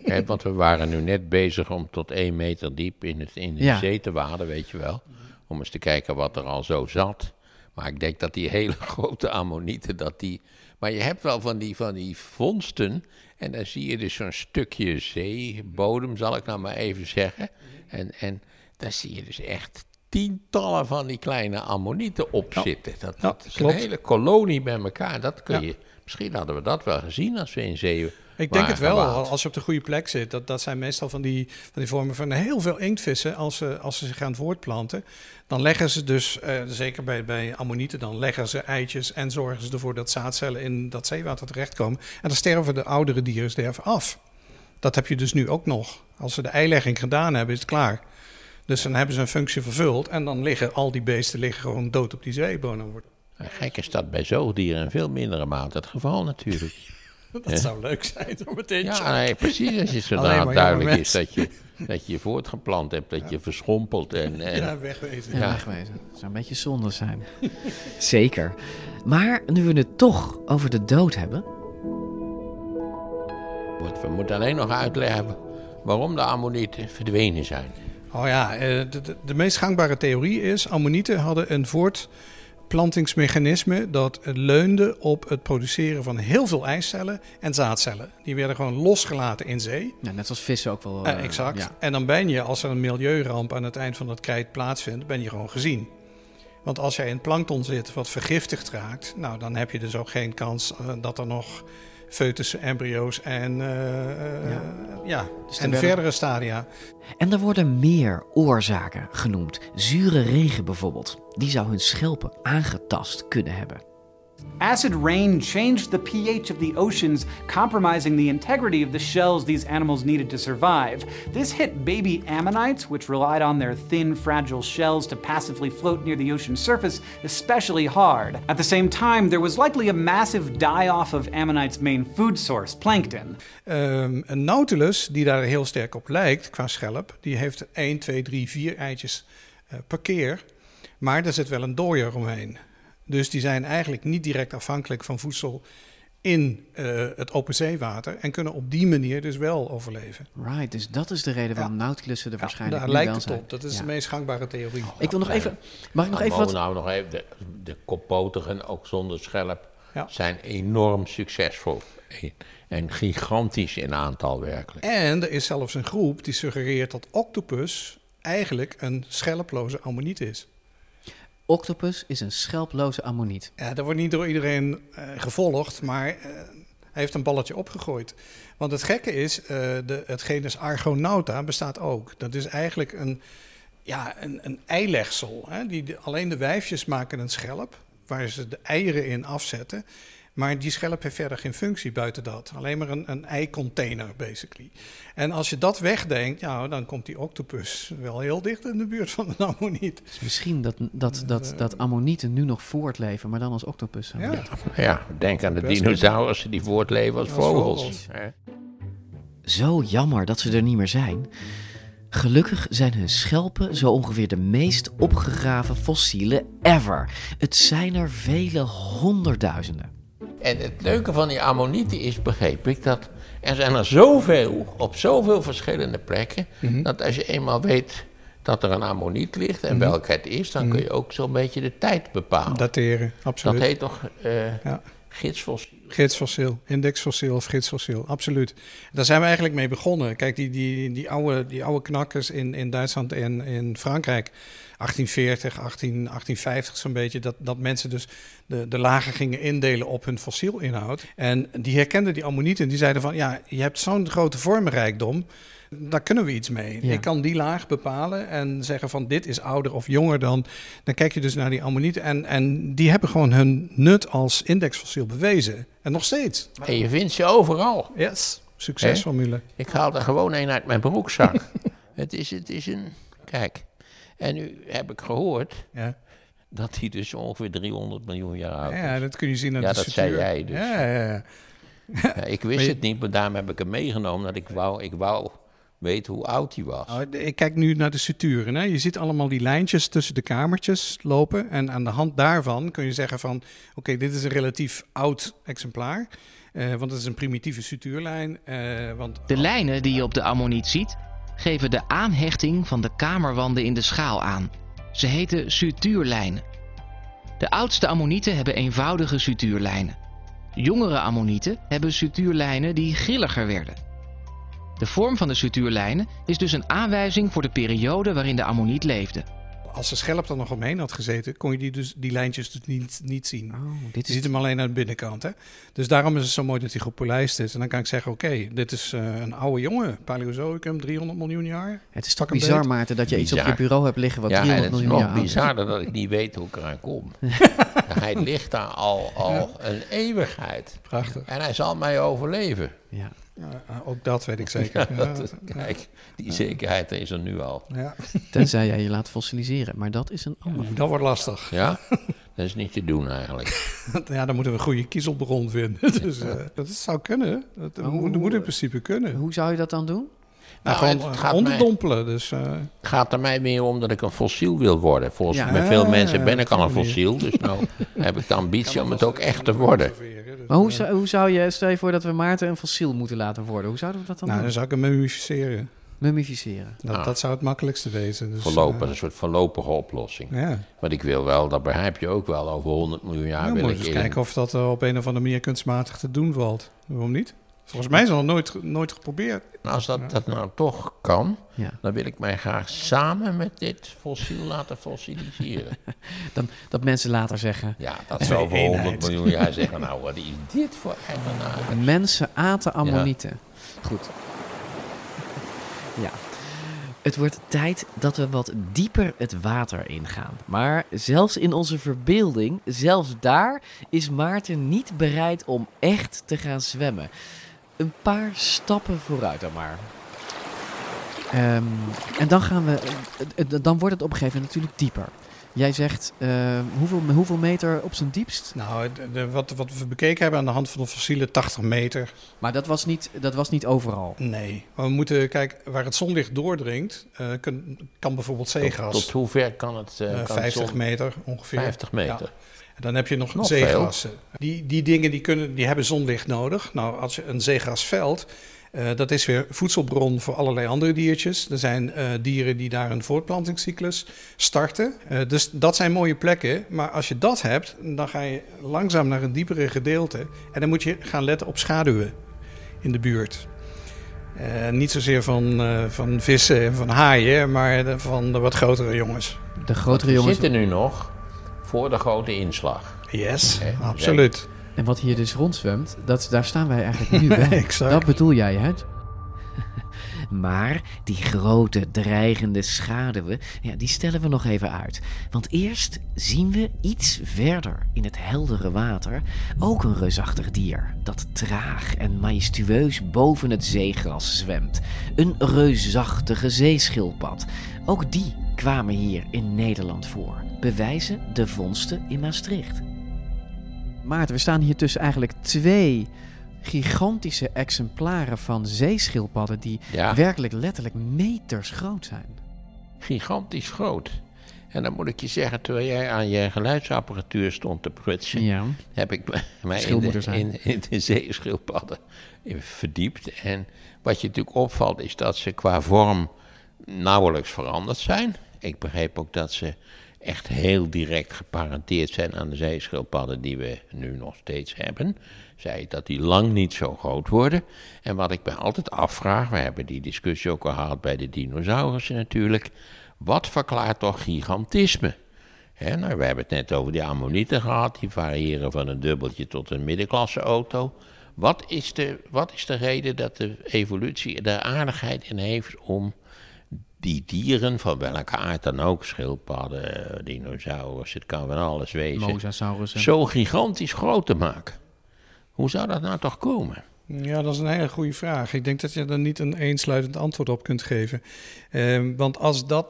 He, want we waren nu net bezig om tot 1 meter diep in, het, in de ja. zee te waden, weet je wel. Om eens te kijken wat er al zo zat. Maar ik denk dat die hele grote ammonieten, dat die... Maar je hebt wel van die, van die vondsten. En dan zie je dus zo'n stukje zeebodem, zal ik nou maar even zeggen. En, en daar zie je dus echt tientallen van die kleine ammonieten op Ja. zitten. Dat, Ja, dat is klopt. een hele kolonie bij elkaar. Dat kun Ja. je, misschien hadden we dat wel gezien als we in zee Ik denk het wel, als je op de goede plek zit. Dat, dat zijn meestal van die, van die vormen van heel veel inktvissen. Als ze, als ze zich gaan voortplanten, dan leggen ze dus, eh, zeker bij, bij ammonieten, dan leggen ze eitjes en zorgen ze ervoor dat zaadcellen in dat zeewater terechtkomen. En dan sterven de oudere dieren sterven af. Dat heb je dus nu ook nog. Als ze de eilegging gedaan hebben, is het klaar. Dus dan hebben ze een functie vervuld en dan liggen al die beesten liggen gewoon dood op die zeebodem. Gek is dat bij zoogdieren in veel mindere mate het geval natuurlijk. Dat Ja. zou leuk zijn om meteen Ja, nee, precies. Als je zodanig maar duidelijk is dat je, dat je je voortgeplant hebt, dat je verschrompelt en... en Ja, wegwezen. Ja, wegwezen. Dat zou een beetje zonde zijn. Zeker. Maar nu we het toch over de dood hebben. We moeten alleen nog uitleggen waarom de ammonieten verdwenen zijn. Oh ja, eh, de, de, de meest gangbare theorie is... ammonieten hadden een voortplantingsmechanisme... dat leunde op het produceren van heel veel eicellen en zaadcellen. Die werden gewoon losgelaten in zee. Ja, net als vissen ook wel. Eh, exact. ja. En dan ben je, als er een milieuramp aan het eind van dat krijt plaatsvindt... ben je gewoon gezien. Want als jij in plankton zit wat vergiftigd raakt... nou, dan heb je dus ook geen kans eh, dat er nog foetussen, embryo's en, eh, eh, Ja. ja. Dus en werden- verdere stadia... En er worden meer oorzaken genoemd. Zure regen bijvoorbeeld. Die zou hun schelpen aangetast kunnen hebben. Acid rain changed the pH of the oceans, compromising the integrity of the shells these animals needed to survive. This hit baby ammonites, which relied on their thin, fragile shells to passively float near the ocean surface, especially hard. At the same time, there was likely a massive die off of ammonites' main food source, plankton. Ehm, een nautilus, die daar heel sterk op lijkt qua schelp, die heeft 1, 2, 3, 4 eitjes eh, per keer. Maar er zit wel een dooier omheen. Dus die zijn eigenlijk niet direct afhankelijk van voedsel in eh, het open zeewater. En kunnen op die manier dus wel overleven. Right, dus dat is de reden waarom nautilussen er waarschijnlijk Daar nu lijkt het zijn. op. Dat is Ja. de meest gangbare theorie. Ik wil nog even... Mag ik nog Nou, even wat... Nou, nog even, de, de koppotigen, ook zonder schelp, Ja. zijn enorm succesvol. En gigantisch in aantal werkelijk. En er is zelfs een groep die suggereert dat octopus eigenlijk een schelploze ammoniet is. Octopus is een schelploze ammoniet. Ja, dat wordt niet door iedereen eh, gevolgd, maar eh, hij heeft een balletje opgegooid. Want het gekke is, eh, de, het genus Argonauta bestaat ook. Dat is eigenlijk een, ja, een, een eilegsel. Hè? Die, alleen de wijfjes maken een schelp, waar ze de eieren in afzetten. Maar die schelp heeft verder geen functie buiten dat. Alleen maar een, een eicontainer, basically. En als je dat wegdenkt, ja, dan komt die octopus wel heel dicht in de buurt van een ammoniet. Dus misschien dat, dat, dat, dat ammonieten nu nog voortleven, maar dan als octopussen. Ja. Ja, denk aan de dinosaurussen die voortleven als Als vogels. vogels. hè. Zo jammer dat ze er niet meer zijn. Gelukkig zijn hun schelpen zo ongeveer de meest opgegraven fossielen ever. Het zijn er vele honderdduizenden. En het leuke van die ammonieten is, begreep ik, dat er zijn er zoveel, op zoveel verschillende plekken, Mhm. dat als je eenmaal weet dat er een ammoniet ligt en Mhm. welke het is, dan Mhm. kun je ook zo'n beetje de tijd bepalen. Dateren, absoluut. Dat heet toch eh Ja. Gidsfossiel? Gidsfossiel, indexfossiel of gidsfossiel, absoluut. Daar zijn we eigenlijk mee begonnen. Kijk, die, die, die, oude, die oude knakkers in, in Duitsland en in Frankrijk, 1840, 18, 1850 zo'n beetje, dat, dat mensen dus de, de lagen gingen indelen op hun fossielinhoud. En die herkenden die ammonieten en die zeiden van, ja, je hebt zo'n grote vormenrijkdom, daar kunnen we iets mee. Ja. Ik kan die laag bepalen en zeggen van dit is ouder of jonger dan. Dan kijk je dus naar die ammonieten en, en die hebben gewoon hun nut als indexfossiel bewezen. En nog steeds. En je vindt ze overal. Yes, succesformule. Ik haal er gewoon een uit mijn broekzak. het, is, het is een... Kijk, en nu heb ik gehoord Ja. dat hij dus ongeveer 300 miljoen jaar oud is. Ja, dat kun je zien aan Ja, de dat structuur. zei jij dus. Ja, ja, ja. Ja, ik wist je- het niet, maar daarom heb ik hem meegenomen. Dat ik wou, ik wou weten hoe oud hij was. Oh, ik kijk nu naar de suturen. Hè. Je ziet allemaal die lijntjes tussen de kamertjes lopen. En aan de hand daarvan kun je zeggen van... oké, dit is een relatief oud exemplaar. eh, want het is een primitieve sutuurlijn. eh, want De lijnen die je op de ammoniet ziet, geven de aanhechting van de kamerwanden in de schaal aan. Ze heten sutuurlijnen. De oudste ammonieten hebben eenvoudige sutuurlijnen. Jongere ammonieten hebben sutuurlijnen die grilliger werden. De vorm van de sutuurlijnen is dus een aanwijzing voor de periode waarin de ammoniet leefde. als de schelp er nog omheen had gezeten, kon je die, dus, die lijntjes dus niet, niet zien. dit je ziet hem alleen aan de binnenkant. Hè? Dus daarom is het zo mooi dat hij gepolijst is. En dan kan ik zeggen, oké, dit is eh, een oude jongen. Paleozoïcum, 300 miljoen jaar. Het is toch bizar, beet. Maarten, dat je iets op je bureau hebt liggen wat ja, 300 en het is miljoen nog jaar oud is. bizarder dat ik niet weet hoe ik eraan kom. hij ligt daar al, al een eeuwigheid. Prachtig. En hij zal mij overleven. Ja. Ja, ook dat weet ik zeker. Ja, dat- kijk, die zekerheid is er nu al. Ja. Tenzij jij je laat fossiliseren, maar dat is een ander. Dat wordt lastig. Ja? Dat is niet te doen eigenlijk. ja, dan moeten we een goede kiezelbron vinden. dus, eh, dat zou kunnen. Dat moet, moet in principe kunnen. Hoe zou je dat dan doen? Nou, Nou, gewoon het eh, gaat onderdompelen. Dus, eh, gaat er mij meer om dat ik een fossiel wil worden. Volgens Ja. bij veel mensen ben ik al een fossiel. Dus nou heb ik de ambitie om het ook echt te worden. Maar hoe, zou- hoe zou je, stel je voor dat we Maarten een fossiel moeten laten worden. Hoe zouden we dat dan nou, doen? dan zou ik hem mummificeren. Mummificeren. Dat, Ah. dat zou het makkelijkste wezen. Dus, Voorlopig, eh, een soort voorlopige oplossing. Ja. Want ik wil wel, dat begrijp je ook wel, over 100 miljoen jaar Ja, wil moet ik eens in- kijken of dat eh, op een of andere manier kunstmatig te doen valt. Waarom niet? Volgens mij is dat nog nooit, nooit geprobeerd. Nou, als dat, dat nou toch kan, Ja. dan wil ik mij graag samen met dit fossiel laten fossiliseren. Dan, dat mensen later zeggen... Ja, dat ze over 100 eenheid. miljoen jaar zeggen, nou wat is dit voor eigenaar? Mensen aten ammonieten. Goed. Ja. Het wordt tijd dat we wat dieper het water ingaan. Maar zelfs in onze verbeelding, zelfs daar, is Maarten niet bereid om echt te gaan zwemmen. Een paar stappen vooruit dan maar. Ehm, en dan gaan we. eh, eh, Dan wordt het op een gegeven moment natuurlijk dieper. Jij zegt eh, hoeveel, hoeveel meter op zijn diepst? Nou, de, de- wat, wat we bekeken hebben aan de hand van de fossiele 80 meter. Maar dat was niet, dat was niet overal. Nee. Maar we moeten kijken, waar het zonlicht doordringt, eh, kan, kan bijvoorbeeld zeegas. Tot, tot hoe ver kan het? kan het 50 zon- meter ongeveer. 50 meter. Ja. En dan heb je nog, Nog zeegassen. Die, die dingen die kunnen, die hebben zonlicht nodig. Nou, als je een zeegasveld, eh dat is weer voedselbron voor allerlei andere diertjes. Er zijn eh, dieren die daar een voortplantingscyclus starten. Eh, dus dat zijn mooie plekken. Maar als je dat hebt, dan ga je langzaam naar een diepere gedeelte. En dan moet je gaan letten op schaduwen in de buurt. Eh, niet zozeer van, eh, van vissen en van haaien, maar de- van de wat grotere jongens. De grotere jongens. zitten nu nog voor de grote inslag. Yes, absoluut. En wat hier dus rondzwemt, dat, daar staan wij eigenlijk nu bij. Exact. Dat bedoel jij, hè? Maar die grote dreigende schaduwen, ja, die stellen we nog even uit. Want eerst zien we iets verder in het heldere water ook een reusachtig dier dat traag en majestueus boven het zeegras zwemt. Een reusachtige zeeschildpad. Ook die kwamen hier in Nederland voor. Bewijzen de vondsten in Maastricht. Maarten, we staan hier tussen eigenlijk twee gigantische exemplaren van zeeschildpadden die Ja. werkelijk letterlijk meters groot zijn. Gigantisch groot. En dan moet ik je zeggen, terwijl jij aan je geluidsapparatuur stond te prutsen, Ja. heb ik mij in de, in, in de zeeschildpadden verdiept. En wat je natuurlijk opvalt, is dat ze qua vorm nauwelijks veranderd zijn. Ik begreep ook dat ze echt heel direct geparenteerd zijn aan de zeeschildpadden die we nu nog steeds hebben. Zei dat die lang niet zo groot worden. En wat ik me altijd afvraag, we hebben die discussie ook al gehad bij de dinosaurussen natuurlijk. Wat verklaart toch gigantisme? Nou, we hebben het net over die ammonieten gehad, die variëren van een dubbeltje tot een middenklasse auto. Wat is, de, wat is de reden dat de evolutie er aardigheid in heeft om die dieren, van welke aard dan ook, schildpadden, eh, dinosaurus, het kan van alles wezen, zo gigantisch groot te maken? Hoe zou dat nou toch komen? Ja, dat is een hele goede vraag. Ik denk dat je er niet een eensluitend antwoord op kunt geven. Ehm, want als dat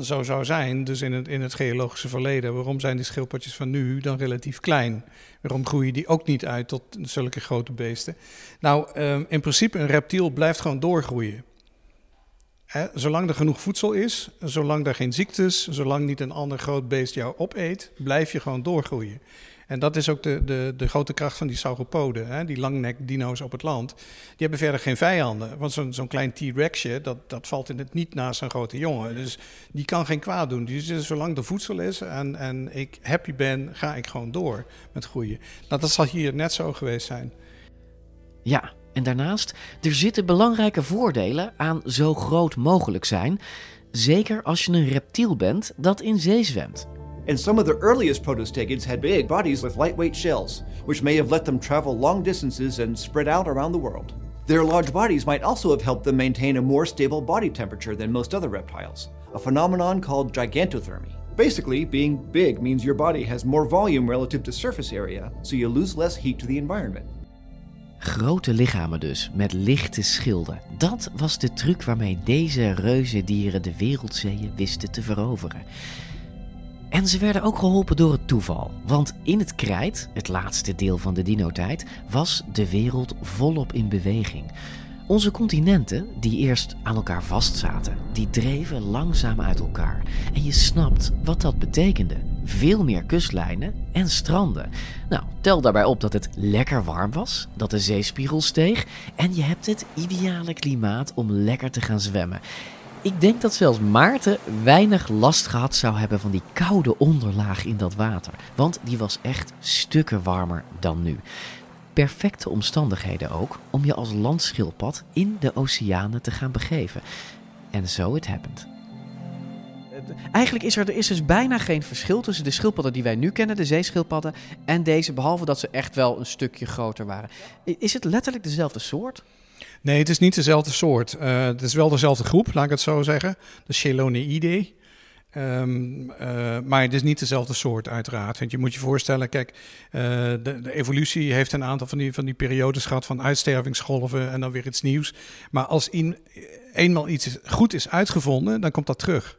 zo zou zijn, dus in het, in het geologische verleden, waarom zijn die schildpadjes van nu dan relatief klein? Waarom groeien die ook niet uit tot zulke grote beesten? Nou, ehm, in principe, een reptiel blijft gewoon doorgroeien. Zolang er genoeg voedsel is, zolang er geen ziektes, zolang niet een ander groot beest jou opeet, blijf je gewoon doorgroeien. En dat is ook de, de, de grote kracht van die sauropoden, hè, die langnek-dino's op het land. Die hebben verder geen vijanden. Want zo'n zo'n klein T-Rexje, dat, dat valt in het niet naast een grote jongen. Dus die kan geen kwaad doen. Dus zolang er voedsel is en, en ik happy ben, ga ik gewoon door met groeien. Nou, dat zal hier net zo geweest zijn. Ja, en daarnaast, er zitten belangrijke voordelen aan zo groot mogelijk zijn. Zeker als je een reptiel bent dat in zee zwemt. And some of the earliest protostegids had big bodies with lightweight shells, which may have let them travel long distances and spread out around the world. Their large bodies might also have helped them maintain a more stable body temperature than most other reptiles, a phenomenon called gigantothermy. Basically, being big means your body has more volume relative to surface area, so you lose less heat to the environment. Grote lichamen dus, met lichte schilden. Dat was de truc waarmee deze reuzendieren de wereldzeeën wisten te veroveren. En ze werden ook geholpen door het toeval. Want in het krijt, het laatste deel van de dinotijd, was de wereld volop in beweging. Onze continenten, die eerst aan elkaar vastzaten, die dreven langzaam uit elkaar. En je snapt wat dat betekende. Veel meer kustlijnen en stranden. Nou, tel daarbij op dat het lekker warm was, dat de zeespiegel steeg en je hebt het ideale klimaat om lekker te gaan zwemmen. Ik denk dat zelfs Maarten weinig last gehad zou hebben van die koude onderlaag in dat water. Want die was echt stukken warmer dan nu. Perfecte omstandigheden ook om je als landschildpad in de oceanen te gaan begeven. En zo it happened. Eigenlijk is er, er is dus bijna geen verschil tussen de schildpadden die wij nu kennen, de zeeschildpadden, en deze, behalve dat ze echt wel een stukje groter waren. Is het letterlijk dezelfde soort? Nee, het is niet dezelfde soort. Uh, het is wel dezelfde groep, laat ik het zo zeggen. De Cheloneidae. Um, uh, maar het is niet dezelfde soort, uiteraard. Want je moet je voorstellen, kijk, uh, de, de, evolutie heeft een aantal van die, van die periodes gehad van uitstervingsgolven en dan weer iets nieuws. Maar als in, eenmaal iets goed is uitgevonden, dan komt dat terug.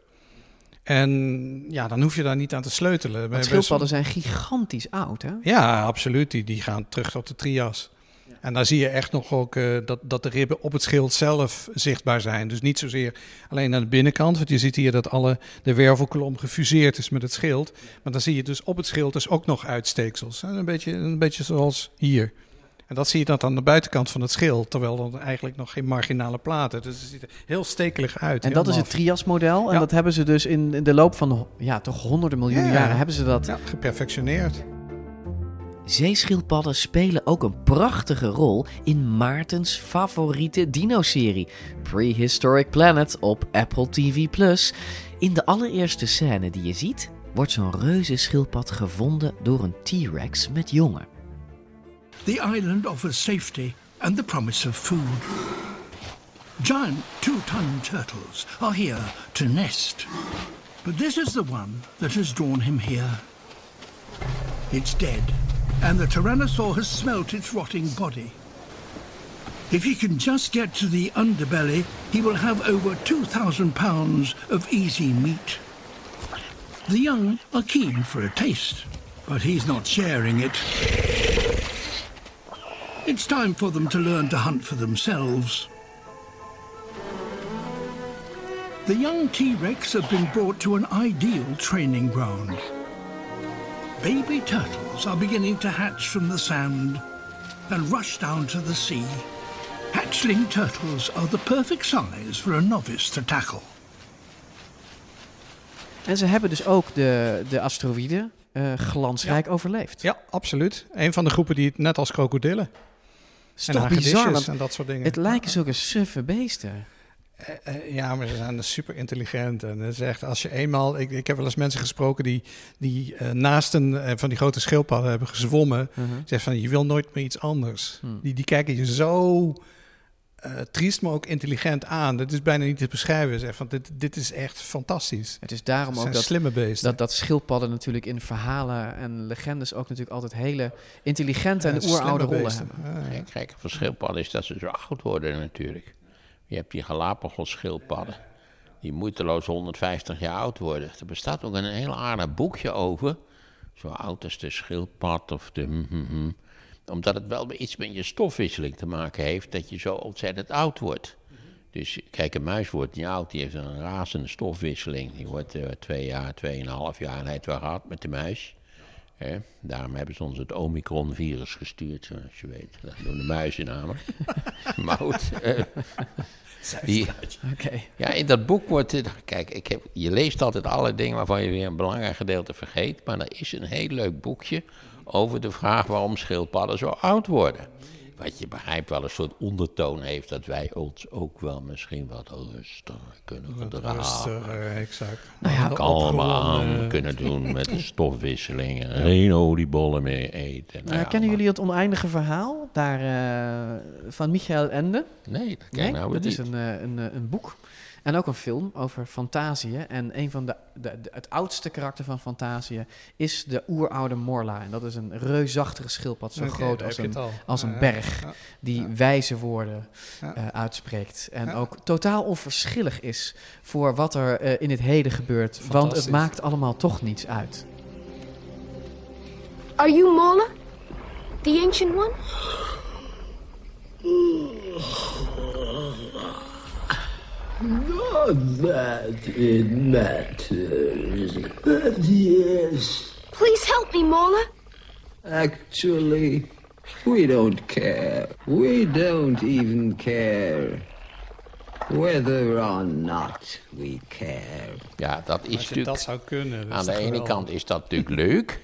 En ja, dan hoef je daar niet aan te sleutelen. Want schildpadden zijn gigantisch oud, hè? Ja, absoluut. Die, die gaan terug tot de trias. En daar zie je echt nog ook uh, dat, dat de ribben op het schild zelf zichtbaar zijn. Dus niet zozeer alleen aan de binnenkant. Want je ziet hier dat alle, de wervelkolom gefuseerd is met het schild. Maar dan zie je dus op het schild dus ook nog uitsteeksels. Een beetje, een beetje zoals hier. En dat zie je dan aan de buitenkant van het schild. Terwijl er eigenlijk nog geen marginale platen. Dus het ziet er heel stekelig uit. En dat is het Trias-model. En Ja. dat hebben ze dus in, in de loop van ja, toch honderden miljoenen Ja. jaren hebben ze dat. Ja, geperfectioneerd. Zeeschildpadden spelen ook een prachtige rol in Maartens favoriete dino-serie, Prehistoric Planet op Apple TV+. In de allereerste scène die je ziet, wordt zo'n reuzenschildpad gevonden door een T-Rex met jongen. The island offers safety and the promise of food. Giant two-ton turtles are here to nest. But this is the one that has drawn him here. It's dead, and the Tyrannosaur has smelt its rotting body. If he can just get to the underbelly, he will have over 2,000 pounds of easy meat. The young are keen for a taste, but he's not sharing it. It's time for them to learn to hunt for themselves. The young T-Rex have been brought to an ideal training ground. Baby turtles are beginning to hatch from the sand and rush down to the sea. Hatchling turtles are the perfect size for a novice to tackle. En ze hebben dus ook de, de asteroïden eh, glansrijk overleefd. Ja, absoluut. Een van de groepen die het net als krokodillen. is en toch bizar, want en dat soort dingen. Het lijken zulke suffe beesten. Eh, eh, ja, maar ze zijn super intelligent. En het is echt, als je eenmaal. Ik, ik heb wel eens mensen gesproken die, die eh, naast een van die grote schildpadden hebben gezwommen. Zegt van je wil nooit meer iets anders. Hmm. Die, die kijken je zo eh, triest, maar ook intelligent aan. Dat is bijna niet te beschrijven. Zeg van dit, dit is echt fantastisch. Het is daarom ook dat, slimme beesten. dat, dat schildpadden natuurlijk in verhalen en legendes ook natuurlijk altijd hele intelligente Ja, en oeroude rollen beesten. hebben. Kijk, kijk, van schildpadden is dat ze zo oud worden natuurlijk. Je hebt die Galapagos schildpadden. Die moeiteloos 150 jaar oud worden. Er bestaat ook een heel aardig boekje over. Zo oud als de schildpad of de... hm, hm, hm. Omdat het wel iets met je stofwisseling te maken heeft... dat je zo ontzettend oud wordt. Dus kijk, een muis wordt niet oud. Die heeft een razende stofwisseling. Die wordt eh, twee jaar, tweeënhalf jaar... en hij heeft wel gehad met de muis. Daarom hebben ze ons het Omicron-virus gestuurd, zoals je weet. Dat doen de muizen namelijk. maar eh, die- Oké. Ja, in dat boek wordt... het- Kijk, ik heb, je leest altijd alle dingen waarvan je weer een belangrijk gedeelte vergeet. Maar er is een heel leuk boekje over de vraag waarom schildpadden zo oud worden. Wat je begrijpt wel een soort ondertoon heeft dat wij ons ook wel misschien wat rustiger kunnen Wat gedragen. rustiger, exact. Nou Ja, ja, kalmer aan kunnen doen met de stofwisseling. en Geen oliebollen meer eten. Nou Nou, ja, kennen jullie het oneindige verhaal daar, eh, van Michael Ende? Nee, dat ken ik nou dat is een, eh, een, eh, een boek. En ook een film over Fantasië. En een van de, de, de- het oudste karakter van Fantasië is de oeroude Morla. En dat is een reusachtige schildpad, zo groot als een, als een berg. ja, Die wijze woorden Ja. eh, uitspreekt. En Ja. ook totaal onverschillig is voor wat er eh, in het heden gebeurt. Want het maakt allemaal toch niets uit. Are you Mola? The ancient one? Not that it matters, but yes. Please help me, Mola. Actually, we don't care. We don't even care. Whether or not we care. Ja, dat is natuurlijk... dat zou kunnen. dat Aan de ene kant is dat natuurlijk leuk.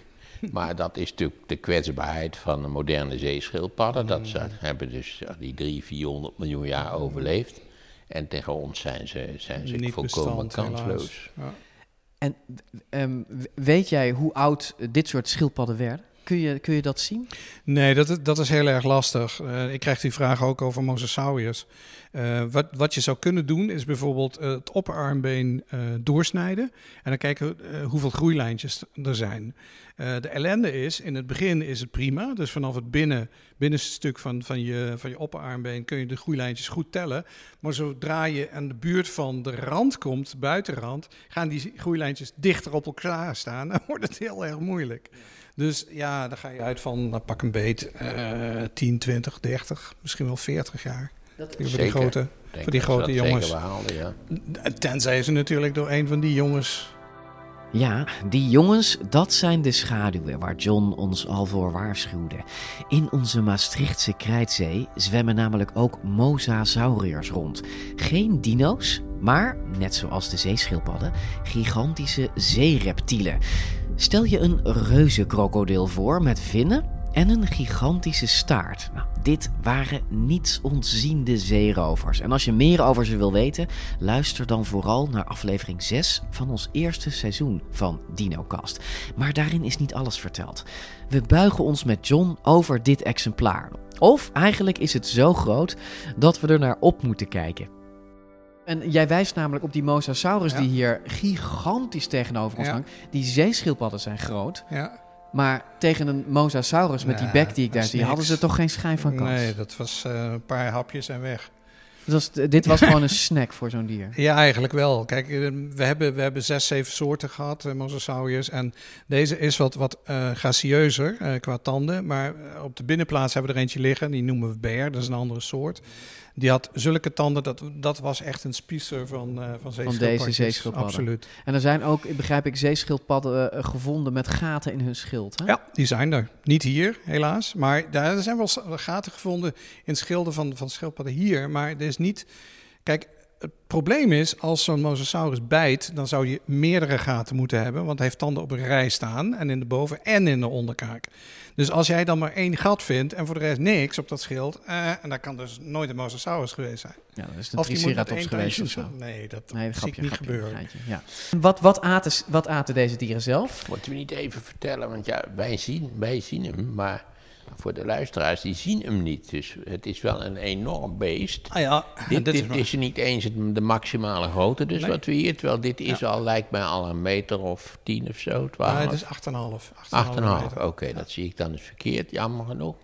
Maar dat is natuurlijk de kwetsbaarheid van de moderne zeeschildpadden. Dat ze Mm. hebben dus die 300, 400 miljoen jaar overleefd. En tegen ons zijn ze, zijn ze Niet volkomen bestand, kansloos. Ja. En ehm, weet jij hoe oud dit soort schildpadden werden? Kun je, kun je dat zien? Nee, dat, is- dat is heel erg lastig. Eh, ik krijg die vraag ook over Mosasaurus. Eh, wat, wat je zou kunnen doen, is bijvoorbeeld eh, het opperarmbeen eh, doorsnijden. En dan kijken hoeveel groeilijntjes er zijn. De ellende is, in het begin is het prima. Dus vanaf het binnen, van, van, je, van je opperarmbeen kun je de groeilijntjes goed tellen. Maar zodra je aan de buurt van de rand komt, buitenrand, gaan die groeilijntjes dichter op elkaar staan. Dan wordt het heel erg moeilijk. Dus ja, dan ga je uit van, nou, pak een beet, eh 10, 20, 30, misschien wel 40 jaar. Dat- voor die Zeker. grote, voor die grote dat jongens. ja. Tenzij ze natuurlijk door een van die jongens Ja, die jongens, dat zijn de schaduwen waar John ons al voor waarschuwde. In onze Maastrichtse krijtzee zwemmen namelijk ook mosasauriërs rond. Geen dino's, maar, net zoals de zeeschildpadden, gigantische zeereptielen. Stel je een reuzenkrokodil voor met vinnen en een gigantische staart. Nou, dit waren niets ontziende zeerovers. En als je meer over ze wil weten, luister dan vooral naar aflevering 6 van ons eerste seizoen van DinoCast. Maar daarin is niet alles verteld. We buigen ons met John over dit exemplaar. Of eigenlijk is het zo groot dat we er naar op moeten kijken. En jij wijst namelijk op die mosasaurus Ja. die hier gigantisch tegenover ons Ja. hangt. Die zeeschildpadden zijn groot. Ja. Maar tegen een mosasaurus met die bek die ik daar zie, hadden ze toch geen schijn van kans. Nee, dat was eh, een paar hapjes en weg. Dus dit was gewoon een snack voor zo'n dier. Ja, eigenlijk wel. Kijk, eh, we hebben, we hebben zes, zeven soorten gehad, uh, Mosasaurus. En deze is wat, wat eh, gracieuzer eh, qua tanden. Maar eh, op de binnenplaats hebben we er eentje liggen. Die noemen we bear, dat is een andere soort. Die had zulke tanden, dat, dat was echt een spiezer van, eh van deze zeeschildpadden. Absoluut. En er zijn ook, begrijp ik, zeeschildpadden eh, gevonden met gaten in hun schild. Hè? Ja, die zijn er. Niet hier, helaas. Maar daar zijn wel gaten gevonden in schilden van, van schildpadden hier. Maar er is niet... Kijk, het probleem is, als zo'n mosasaurus bijt... dan zou je meerdere gaten moeten hebben. Want hij heeft tanden op een rij staan. En in de boven- en in de onderkaak. Dus als jij dan maar één gat vindt en voor de rest niks op dat schild... eh, en dan kan dus nooit een mosasaurus geweest zijn. Ja, dat is een Of triceratops geweest of zo. Nee, dat Nee, zie grapje, ik niet grapje, gebeuren. Ja. Wat, wat, aten, wat aten deze dieren zelf? Moeten we niet even vertellen, want ja, wij zien, wij zien hem, maar voor de luisteraars, die zien hem niet. Dus het is wel een enorm beest. Ah ja, dit, dit is dit waar. is niet eens de maximale grootte, dus Nee. wat we hier, terwijl dit is al, lijkt mij al een meter of tien of zo, twaalf. Ja, het is 8,5. 8,5, meter. oké, dat zie ik dan eens verkeerd, jammer genoeg.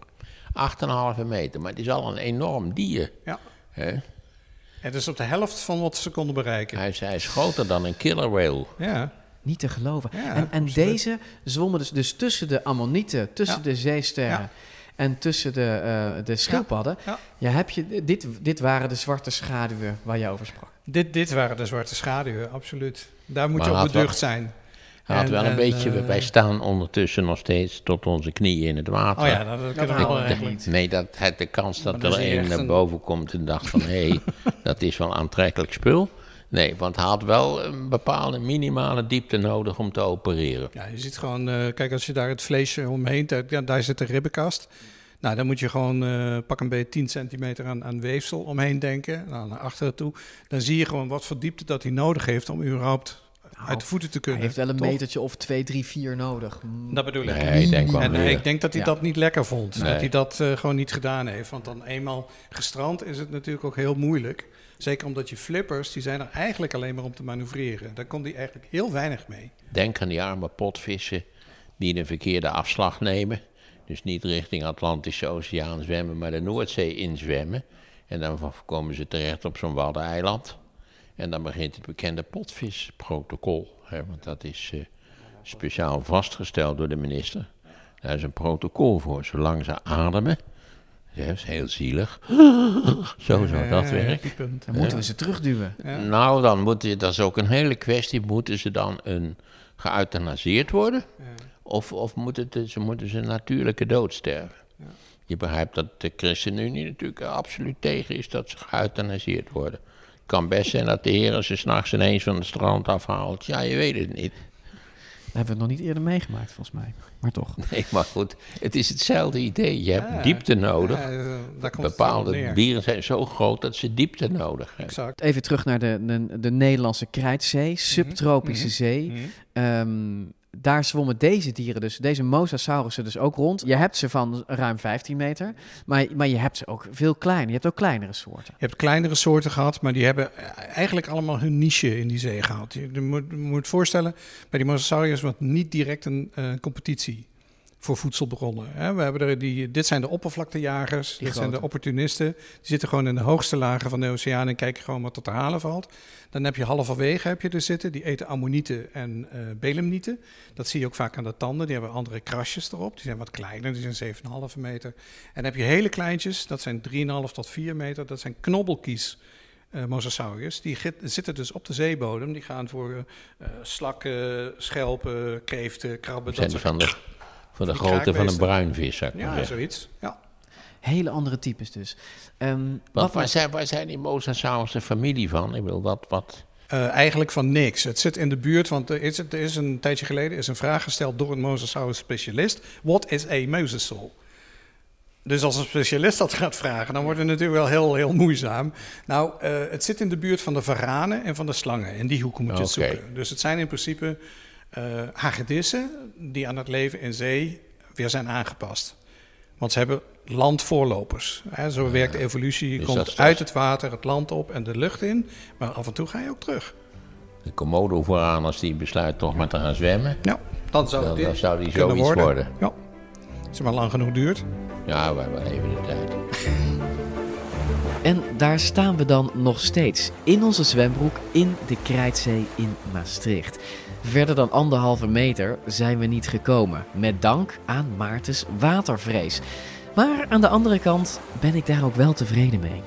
8,5 meter, maar het is al een enorm dier. Ja. Hè? Het is op de helft van wat ze konden bereiken. Hij, is, hij is groter dan een killer whale. Ja. Niet te geloven. Ja, en en deze zwommen dus, dus tussen de ammonieten, tussen Ja. de zeesterren Ja. en tussen de, eh, de schildpadden. Ja. Ja, heb je, dit, dit waren de zwarte schaduwen waar je over sprak. Dit, dit waren de zwarte schaduwen, absoluut. Daar moet Maar je op beducht zijn. Hij had En- wel een en, beetje, eh, wij staan ondertussen nog steeds tot onze knieën in het water. Oh ja, dat- dat kunnen we de- eigenlijk. Nee, dat, het, de kans dat er een naar boven komt en dacht van... hé, hey, dat is wel aantrekkelijk spul. Nee, want hij had wel een bepaalde minimale diepte nodig om te opereren. Ja, je ziet gewoon, eh, kijk, als je daar het vleesje omheen, daar, ja, daar zit de ribbenkast. Nou, dan moet je gewoon uh, pak een beetje 10 centimeter aan, aan weefsel omheen denken, nou, naar achteren toe. Dan zie je gewoon wat voor diepte dat hij nodig heeft om überhaupt Nou, uit de voeten te kunnen. Hij heeft wel een toch? metertje of 2, 3, 4 nodig. Dat bedoel ik. Nee, ik denk wel en meer. ik denk dat hij Ja. dat niet lekker vond. Nee. Dat hij dat eh, gewoon niet gedaan heeft. Want dan eenmaal gestrand is het natuurlijk ook heel moeilijk. Zeker omdat je flippers, die zijn er eigenlijk alleen maar om te manoeuvreren. Daar kon hij eigenlijk heel weinig mee. Denk aan die arme potvissen die een verkeerde afslag nemen. Dus niet richting Atlantische Oceaan zwemmen, maar de Noordzee inzwemmen. En dan komen ze terecht op zo'n waddeneiland. En dan begint het bekende potvisprotocol. Hè, want dat is eh, speciaal vastgesteld door de minister. Daar is een protocol voor. Zolang ze ademen. Ja, dat is heel zielig. Zo zou dat Ja, werken. Dan moeten Ja. we ze terugduwen. Ja. Nou, dan moet je, dat is ook een hele kwestie. Moeten ze dan een, geëuthanaseerd worden? Of, of moeten het- ze, moeten ze een natuurlijke dood sterven? Je begrijpt dat de ChristenUnie natuurlijk absoluut tegen is dat ze geëuthanaseerd worden. Het kan best zijn dat de heren ze s'nachts ineens van het strand afhaalt. Ja, je weet het niet. Dat hebben we nog niet eerder meegemaakt, volgens mij. Maar toch. Nee, maar goed, het is hetzelfde idee. Je hebt Ja, diepte nodig. ja, daar komt het Bepaalde dieren zijn zo groot dat ze diepte nodig hebben. Exact. Even terug naar de, de, de Nederlandse Krijtzee, subtropische mhm, zee. mhm. Ehm, daar zwommen deze dieren dus, deze mosasaurussen dus ook rond. Je hebt ze van ruim 15 meter, maar, maar je hebt ze ook veel kleiner. Je hebt ook kleinere soorten. Je hebt kleinere soorten gehad, maar die hebben eigenlijk allemaal hun niche in die zee gehad. Je, moet, je moet voorstellen, bij die mosasauriërs was niet direct een eh, competitie voor voedselbronnen. Hè. We hebben er die, dit zijn de oppervlaktejagers, Die dit zijn de opportunisten. Die zitten gewoon in de hoogste lagen van de oceaan en kijken gewoon wat er te halen valt. Dan heb je halverwege heb je er zitten, die eten ammonieten en eh belemnieten. Dat zie je ook vaak aan de tanden, die hebben andere krasjes erop. Die zijn wat kleiner, die zijn 7,5 meter. En dan heb je hele kleintjes, dat zijn 3,5 tot 4 meter, dat zijn knobbelkies. mosasauriërs, die zitten dus op de zeebodem. Die gaan voor eh, slakken, schelpen, kreeften, krabben. Zijn dat die van de, van de die grootte van een bruinvis, zou ik maar Ja, zeggen. zoiets. Ja. Hele andere types dus. Ehm, wat waar zijn, waar zijn die mosasaurus familie van? Ik bedoel, wat, wat... Eh, eigenlijk van niks. Het zit in de buurt, want er is, er is een tijdje geleden is een vraag gesteld door een mosasaurus specialist. What is a mosasaur? Dus als een specialist dat gaat vragen, dan wordt het natuurlijk wel heel, heel moeizaam. Nou, eh, het zit in de buurt van de varanen en van de slangen. In die hoek moet je het zoeken. Dus het zijn in principe eh hagedissen die aan het leven in zee weer zijn aangepast. Want ze hebben landvoorlopers. Hè, zo werkt de evolutie. Je komt uit het water, het land op en de lucht in. Maar af en toe ga je ook terug. De Komodo vooraan, als die besluit toch maar te gaan zwemmen. Ja, dan zou, dan, dit dan zou die zoiets worden. Ja, als het maar lang genoeg duurt. Ja, we hebben even de tijd. En daar staan we dan nog steeds, in onze zwembroek in de Krijtzee in Maastricht. Verder dan anderhalve meter zijn we niet gekomen, met dank aan Maartens watervrees. Maar aan de andere kant ben ik daar ook wel tevreden mee.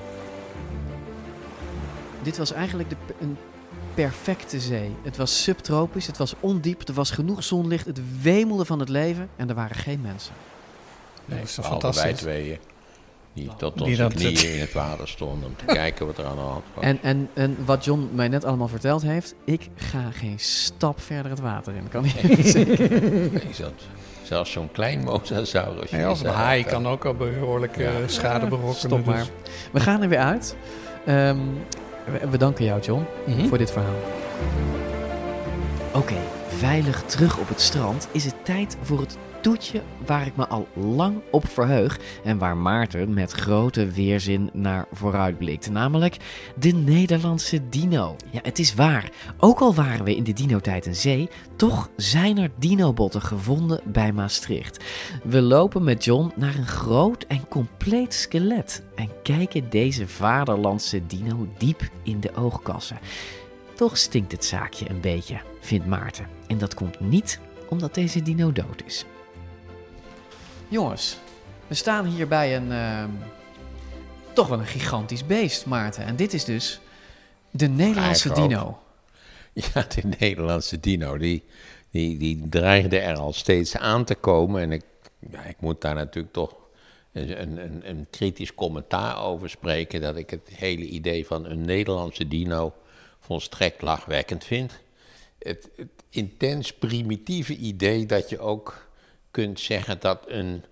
Dit was eigenlijk de, een perfecte zee. Het was subtropisch, het was ondiep, er was genoeg zonlicht, het wemelde van het leven en er waren geen mensen. Nee, dat is toch behalve wij fantastisch. tweeën. Die tot onze dat- knieën in het water stonden om te kijken wat er aan de hand was. En, en, en wat John mij net allemaal verteld heeft, ik ga geen stap verder het water in. Kan ik even zeker. Nee, zelfs, zelfs zo'n klein mosasaurus. Ja, of een haai kan ook al behoorlijk eh, schade berokkenen. Stop maar. dus- We gaan er weer uit. Ehm, we, we danken jou, John, Mhm. voor dit verhaal. Oké, veilig terug op het strand is het tijd voor het toetje waar ik me al lang op verheug en waar Maarten met grote weerzin naar vooruitblikt, namelijk de Nederlandse dino. Ja, het is waar. Ook al waren we in de dino-tijd een zee, toch zijn er dinobotten gevonden bij Maastricht. We lopen met John naar een groot en compleet skelet en kijken deze vaderlandse dino diep in de oogkassen. Toch stinkt het zaakje een beetje, vindt Maarten. En dat komt niet omdat deze dino dood is. Jongens, we staan hier bij een ehm, toch wel een gigantisch beest, Maarten. En dit is dus de Nederlandse dino. Ja, de Nederlandse dino, die, die, die dreigde er al steeds aan te komen. En ik, ja, ik moet daar natuurlijk toch een, een, een kritisch commentaar over spreken... dat ik het hele idee van een Nederlandse dino volstrekt lachwekkend vind. Het, het intens primitieve idee dat je ook kunt zeggen dat een,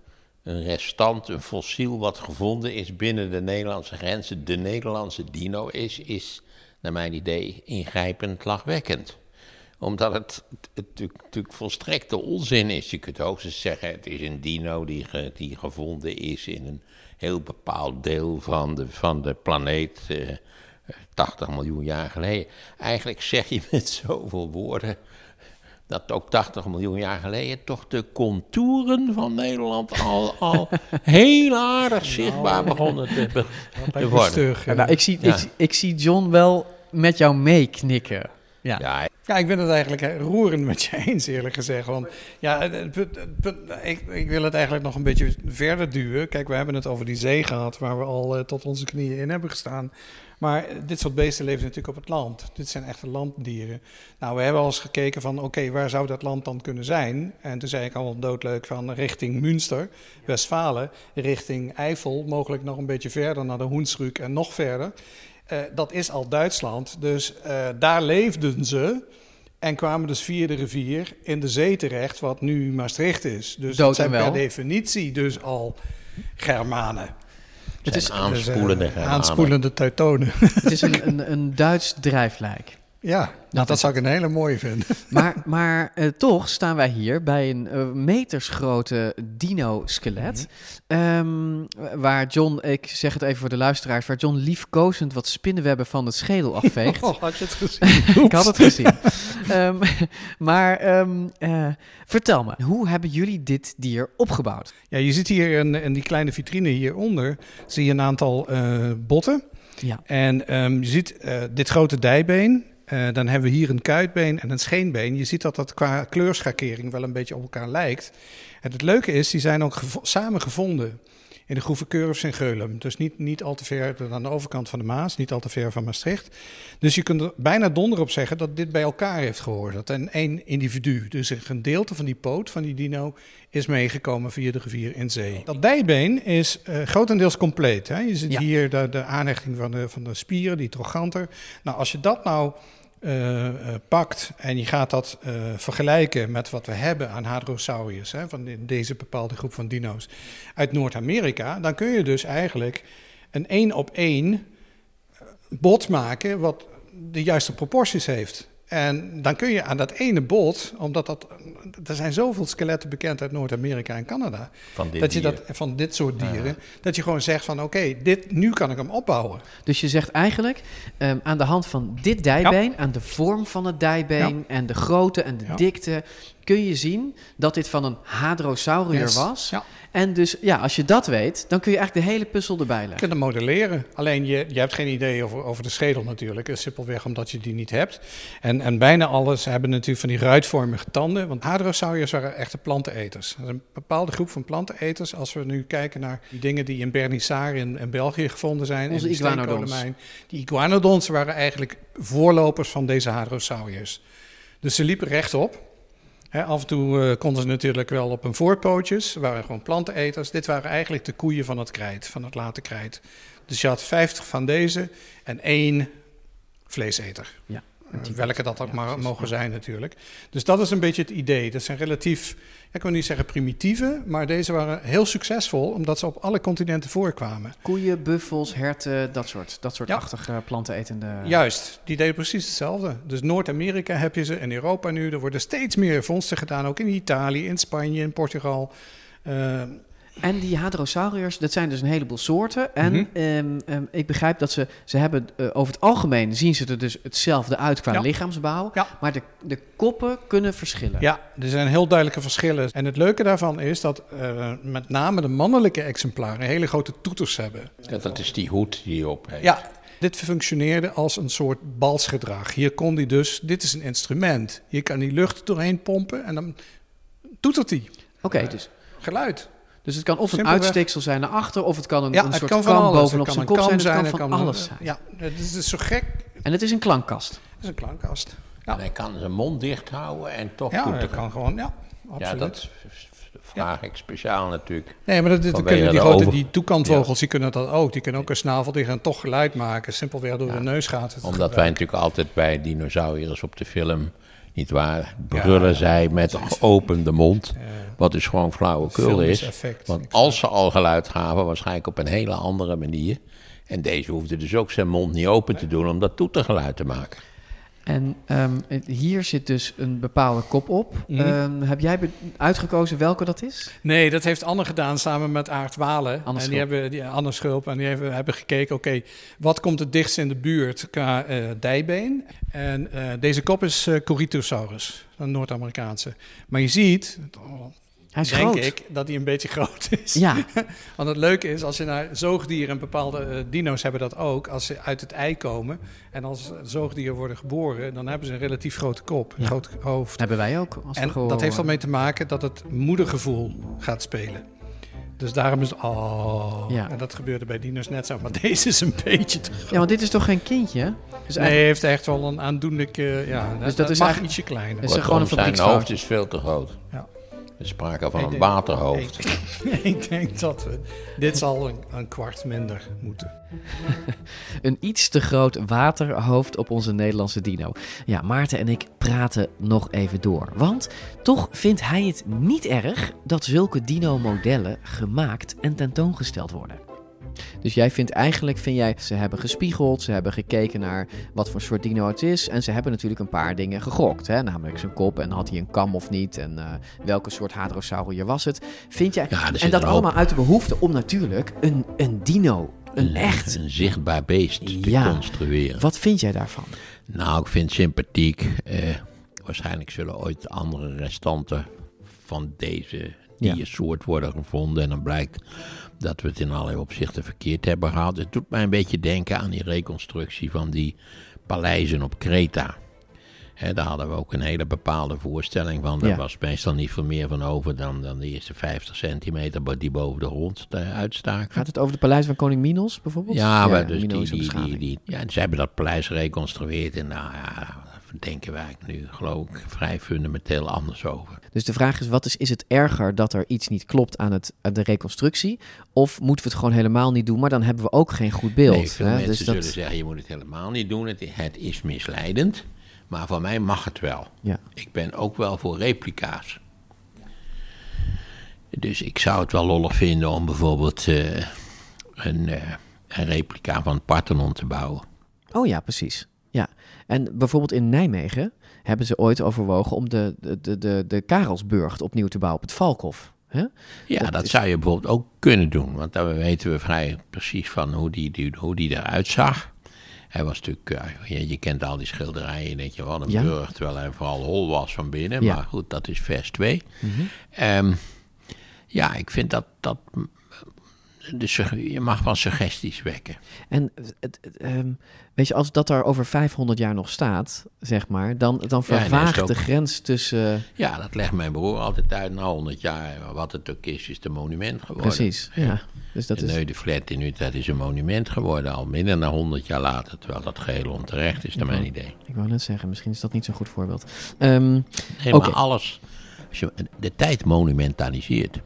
een restant, een fossiel wat gevonden is binnen de Nederlandse grenzen, de Nederlandse dino is, is naar mijn idee ingrijpend lachwekkend. Omdat het, natuurlijk- volstrekte onzin is. Je kunt ook eens zeggen, het is een dino die, die gevonden is in een heel bepaald deel van de, van de planeet. eh, 80 miljoen jaar geleden. Eigenlijk zeg je met zoveel woorden dat ook 80 miljoen jaar geleden toch de contouren van Nederland al, al heel aardig zichtbaar begonnen te, be- te worden. Ja, nou, ik, zie, Ja. ik, ik zie John wel met jou meeknikken. Ja. Ja, Ja, ik ben het eigenlijk roerend met je eens, eerlijk gezegd. Want ja, het- het punt- het punt- ik, ik wil het eigenlijk nog een beetje verder duwen. Kijk, we hebben het over die zee gehad, waar we al eh, tot onze knieën in hebben gestaan. Maar dit soort beesten leven natuurlijk op het land. Dit zijn echte landdieren. Nou, we hebben al eens gekeken van, oké, waar zou dat land dan kunnen zijn? En toen zei ik al doodleuk van richting Münster, Westfalen, richting Eifel, mogelijk nog een beetje verder naar de Hoensrück en nog verder. Eh, dat is al Duitsland, dus eh, daar leefden ze. En kwamen dus via de rivier in de zee terecht, wat nu Maastricht is. Dus Dood dat zijn per definitie dus al Germanen. Het is aanspoelende Dus, eh, Germanen. aanspoelende Teutonen. Het is een, een, een Duits drijflijk. Ja, nou, dat, zou ik een hele mooie vinden. Maar, maar eh, toch staan wij hier bij een eh, metersgrote dino-skelet. Ehm, waar John, ik zeg het even voor de luisteraars, waar John liefkozend wat spinnenwebben van het schedel afveegt. Oh, had je het gezien? ik had het gezien. Ehm, maar ehm, eh, vertel me, hoe hebben jullie dit dier opgebouwd? Ja, je ziet hier in, in die kleine vitrine hieronder, zie je een aantal botten. Ja. En je ziet dit grote dijbeen. Eh, dan hebben we hier een kuitbeen en een scheenbeen. Je ziet dat dat qua kleurschakering wel een beetje op elkaar lijkt. En het leuke is, die zijn ook gevo- samen gevonden in de groeve Curves in Geulum. Dus niet, niet al te ver aan de overkant van de Maas, niet al te ver van Maastricht. Dus je kunt er bijna donder op zeggen dat dit bij elkaar heeft gehoord. Dat een één individu, dus een gedeelte van die poot van die dino, is meegekomen via de rivier in zee. Dat dijbeen is eh, grotendeels compleet. Hè? Je ziet Ja. hier de, de aanhechting van de, van de spieren, die trochanter. Nou, als je dat nou eh, eh, pakt en je gaat dat eh, vergelijken met wat we hebben aan Hadrosaurus, hè, van de- deze bepaalde groep van dino's uit Noord-Amerika, dan kun je dus eigenlijk een één op één bot maken wat de juiste proporties heeft. En dan kun je aan dat ene bot, omdat dat, er zijn zoveel skeletten bekend uit Noord-Amerika en Canada, Van dit dat je dat van dit soort dieren, dat je gewoon zegt van oké, dit nu kan ik hem opbouwen. Dus je zegt eigenlijk, ehm, aan de hand van dit dijbeen, aan de vorm van het dijbeen en de grootte en de Ja. dikte, kun je zien dat dit van een hadrosaurier Yes. was. En dus, ja, als je dat weet, dan kun je eigenlijk de hele puzzel erbij Je leggen. kunt hem modelleren. Alleen je, je hebt geen idee over, over de schedel natuurlijk. Dat is Simpelweg omdat je die niet hebt. En, en bijna alles hebben natuurlijk van die ruitvormige tanden. Want hadrosauriërs waren echte planteneters. Dat is een bepaalde groep van planteneters. Als we nu kijken naar die dingen die in Bernissar in, in België gevonden zijn. Onze iguanodons. Die iguanodons waren eigenlijk voorlopers van deze hadrosauriërs. Dus ze liepen rechtop. Af en toe eh, konden ze natuurlijk wel op hun voorpootjes. Waren gewoon planteneters. Dit waren eigenlijk de koeien van het krijt, van het late krijt. Dus je had 50 van deze en één vleeseter. Ja. Eh, welke dat ook maar mogen zijn natuurlijk. Dus dat is een beetje het idee. Dat zijn relatief, ik wil niet zeggen primitieve, maar deze waren heel succesvol omdat ze op alle continenten voorkwamen. Koeien, buffels, herten, dat soort, dat soort Ja. achtige plantenetende... Juist, die deden precies hetzelfde. Dus Noord-Amerika heb je ze, in Europa nu. Er worden steeds meer vondsten gedaan, ook in Italië, in Spanje, in Portugal. Eh, En die hadrosauriërs, dat zijn dus een heleboel soorten. En Mhm. ehm, ehm, ik begrijp dat ze, ze hebben eh, over het algemeen zien ze er dus hetzelfde uit qua Ja. lichaamsbouw. Maar de, de koppen kunnen verschillen. Ja, er zijn heel duidelijke verschillen. En het leuke daarvan is dat eh, met name de mannelijke exemplaren hele grote toeters hebben. Ja, dat is die hoed die je op heeft. Ja, dit functioneerde als een soort balsgedrag. Hier kon hij dus, dit is een instrument. Hier kan die lucht doorheen pompen en dan toetert hij. Oké, dus, Geluid. Dus het kan of een Simpelweg. uitsteeksel zijn naar achter, of het kan een, Ja, een het soort kan van kam bovenop Het zijn kop zijn. Het kan van het kan- alles zijn. Ja, het is, het zo gek. En het is een klankkast. Het is een klankkast. En hij kan zijn mond dicht houden en toch Ja, kan gewoon, ja, Ja, absoluut. dat vraag ik speciaal natuurlijk. Nee, maar dat, kunnen die grote over- die toekantvogels, die kunnen dat ook. Die kunnen ook een snavel dicht en toch geluid maken. Simpelweg door de neusgaten te Omdat wij natuurlijk altijd bij dinosauriërs op de film Niet waar? Brullen zij met geopende mond. Wat dus gewoon flauwekul is. effect. Want als ze al geluid gaven, waarschijnlijk op een hele andere manier. En deze hoefde dus ook zijn mond niet open te doen om dat toetergeluid te maken. En ehm, hier zit dus een bepaalde kop op. Mhm. Ehm, heb jij uitgekozen welke dat is? Nee, dat heeft Anne gedaan samen met Aart Walen. Anne en die hebben, die, Anne Schulp. En die hebben, hebben gekeken, oké, wat komt het dichtst in de buurt qua eh, dijbeen? En eh, deze kop is eh Corythosaurus, een Noord-Amerikaanse. Maar je ziet, Hij is denk groot. ik, dat hij een beetje groot is. Ja. Want het leuke is, als je naar zoogdieren, en bepaalde eh, dino's hebben dat ook, als ze uit het ei komen en als zoogdieren worden geboren, dan hebben ze een relatief grote kop, een Ja. groot hoofd. Hebben wij ook. Als En gewoon- dat heeft al mee te maken dat het moedergevoel gaat spelen. Dus daarom is het, oh, Ja. en dat gebeurde bij dino's net zo. Maar deze is een beetje te groot. Ja, want dit is toch geen kindje? Dus nee, eigenlijk- hij heeft echt wel een aandoenlijke, ja, Dus dat, dat is mag eigenlijk- ietsje kleiner. is er gewoon een zijn hoofd is veel te groot. Ja. Er is sprake van Ik een denk- waterhoofd. Ik, ik denk dat we, dit zal een, een kwart minder moeten. Een iets te groot waterhoofd op onze Nederlandse dino. Ja, Maarten en ik praten nog even door. Want toch vindt hij het niet erg dat zulke dino-modellen gemaakt en tentoongesteld worden. Dus jij vindt eigenlijk, vind jij, ze hebben gespiegeld, ze hebben gekeken naar wat voor soort dino het is. En ze hebben natuurlijk een paar dingen gegokt. Hè? Namelijk zijn kop en had hij een kam of niet. En eh, welke soort hadrosaurier was het. Vind jij, Ja, en dat allemaal uit de behoefte om natuurlijk een, een dino, een echt Een zichtbaar beest te Ja. construeren. Wat vind jij daarvan? Nou, ik vind het sympathiek. Eh, waarschijnlijk zullen ooit andere restanten van deze diersoort worden gevonden. En dan blijkt dat we het in allerlei opzichten verkeerd hebben gehad. Het doet mij een beetje denken aan die reconstructie van die paleizen op Kreta. Daar hadden we ook een hele bepaalde voorstelling van. Daar Ja. was meestal niet veel meer van over dan, dan de eerste 50 centimeter die boven de grond eh, uitstaken. Gaat het over de paleis van koning Minos bijvoorbeeld? Ja, maar dus die, die, ja, ze hebben dat paleis gereconstrueerd en nou ja, denken wij nu geloof ik vrij fundamenteel anders over. Dus de vraag is, wat is, is het erger dat er iets niet klopt aan, het, aan de reconstructie? Of moeten we het gewoon helemaal niet doen, maar dan hebben we ook geen goed beeld? Nee, veel hè? mensen Dus dat- zullen zeggen, je moet het helemaal niet doen, het, het is misleidend. Maar voor mij mag het wel. Ja. Ik ben ook wel voor replica's. Dus ik zou het wel lollig vinden om bijvoorbeeld eh, een, eh, een replica van het Parthenon te bouwen. Oh ja, precies. En bijvoorbeeld in Nijmegen hebben ze ooit overwogen om de, de, de, de, de Karelsburg opnieuw te bouwen op het Valkhof. Ja, dat, is- zou je bijvoorbeeld ook kunnen doen. Want daar weten we vrij precies van hoe die, die, hoe die eruit zag. Hij was natuurlijk, eh, je, kent al die schilderijen, je denkt je wat een Ja. burg, terwijl hij vooral hol was van binnen. Ja. Maar goed, dat is vers 2. Mhm. Ehm, ja, ik vind dat, dat sugge- je mag wel suggesties wekken. En het, het, ehm, weet je, als dat er over 500 jaar nog staat, zeg maar, dan, dan vervaagt ook- de grens tussen... Ja, dat legt mijn broer altijd uit. Na 100 jaar, wat het ook is, is het een monument geworden. Precies, ja. Dus dat de is... Neu de Flat in Utrecht is een monument geworden, al minder dan 100 jaar later. Terwijl dat geheel onterecht is, naar mijn idee. Ik wou net zeggen, misschien is dat niet zo'n goed voorbeeld. Nee, maar alles. Als je de tijd monumentaliseert.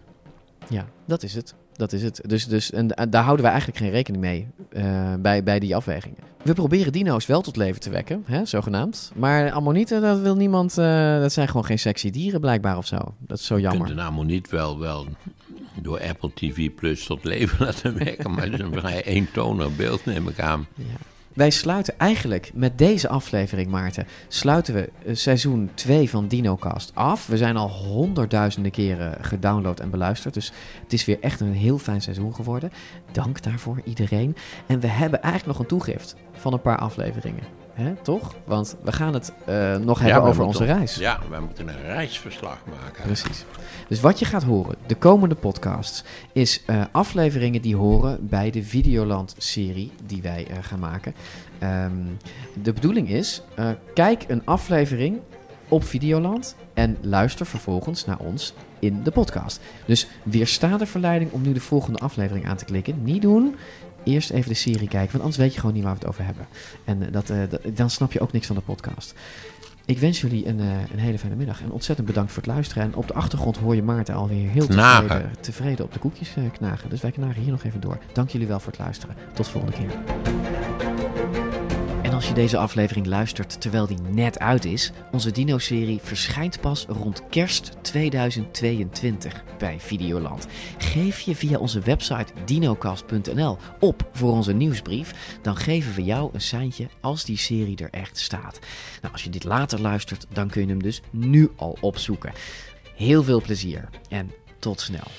Ja, dat is het. Dat is het. Dus, dus, en da- daar houden we eigenlijk geen rekening mee eh, bij, bij die afwegingen. We proberen dino's wel tot leven te wekken, hè, zogenaamd. Maar ammonieten, dat wil niemand. eh, dat zijn gewoon geen sexy dieren, blijkbaar of zo. Dat is zo Je jammer. kunt de naam niet wel, wel door Apple TV Plus tot leven laten werken. Maar het is een vrij eentonig beeld, neem ik aan. Wij sluiten eigenlijk met deze aflevering, Maarten, sluiten we eh, seizoen 2 van DinoCast af. We zijn al honderdduizenden keren gedownload en beluisterd. Dus het is weer echt een heel fijn seizoen geworden. Dank daarvoor iedereen. En we hebben eigenlijk nog een toegift van een paar afleveringen. Hè, toch? Want we gaan het eh, nog Ja, hebben we over onze reis. Ja, wij moeten een reisverslag maken. Precies. Dus wat je gaat horen, de komende podcasts, is eh, afleveringen die horen bij de Videoland-serie die wij eh, gaan maken. Ehm, de bedoeling is, kijk een aflevering op Videoland en luister vervolgens naar ons in de podcast. Dus weersta de verleiding om nu de volgende aflevering aan te klikken. Niet doen. Eerst even de serie kijken, want anders weet je gewoon niet waar we het over hebben. En eh, dat, eh, dat- dan snap je ook niks van de podcast. Ik wens jullie een, eh, een hele fijne middag en ontzettend bedankt voor het luisteren. En op de achtergrond hoor je Maarten alweer heel tevreden, tevreden op de koekjes knagen. Dus wij knagen hier nog even door. Dank jullie wel voor het luisteren. Tot de volgende keer. En als je deze aflevering luistert terwijl die net uit is, onze Dino-serie verschijnt pas rond kerst 2022 bij Videoland. Geef je via onze website dinocast.nl op voor onze nieuwsbrief, dan geven we jou een seintje als die serie er echt staat. Nou, als je dit later luistert, dan kun je hem dus nu al opzoeken. Heel veel plezier en tot snel.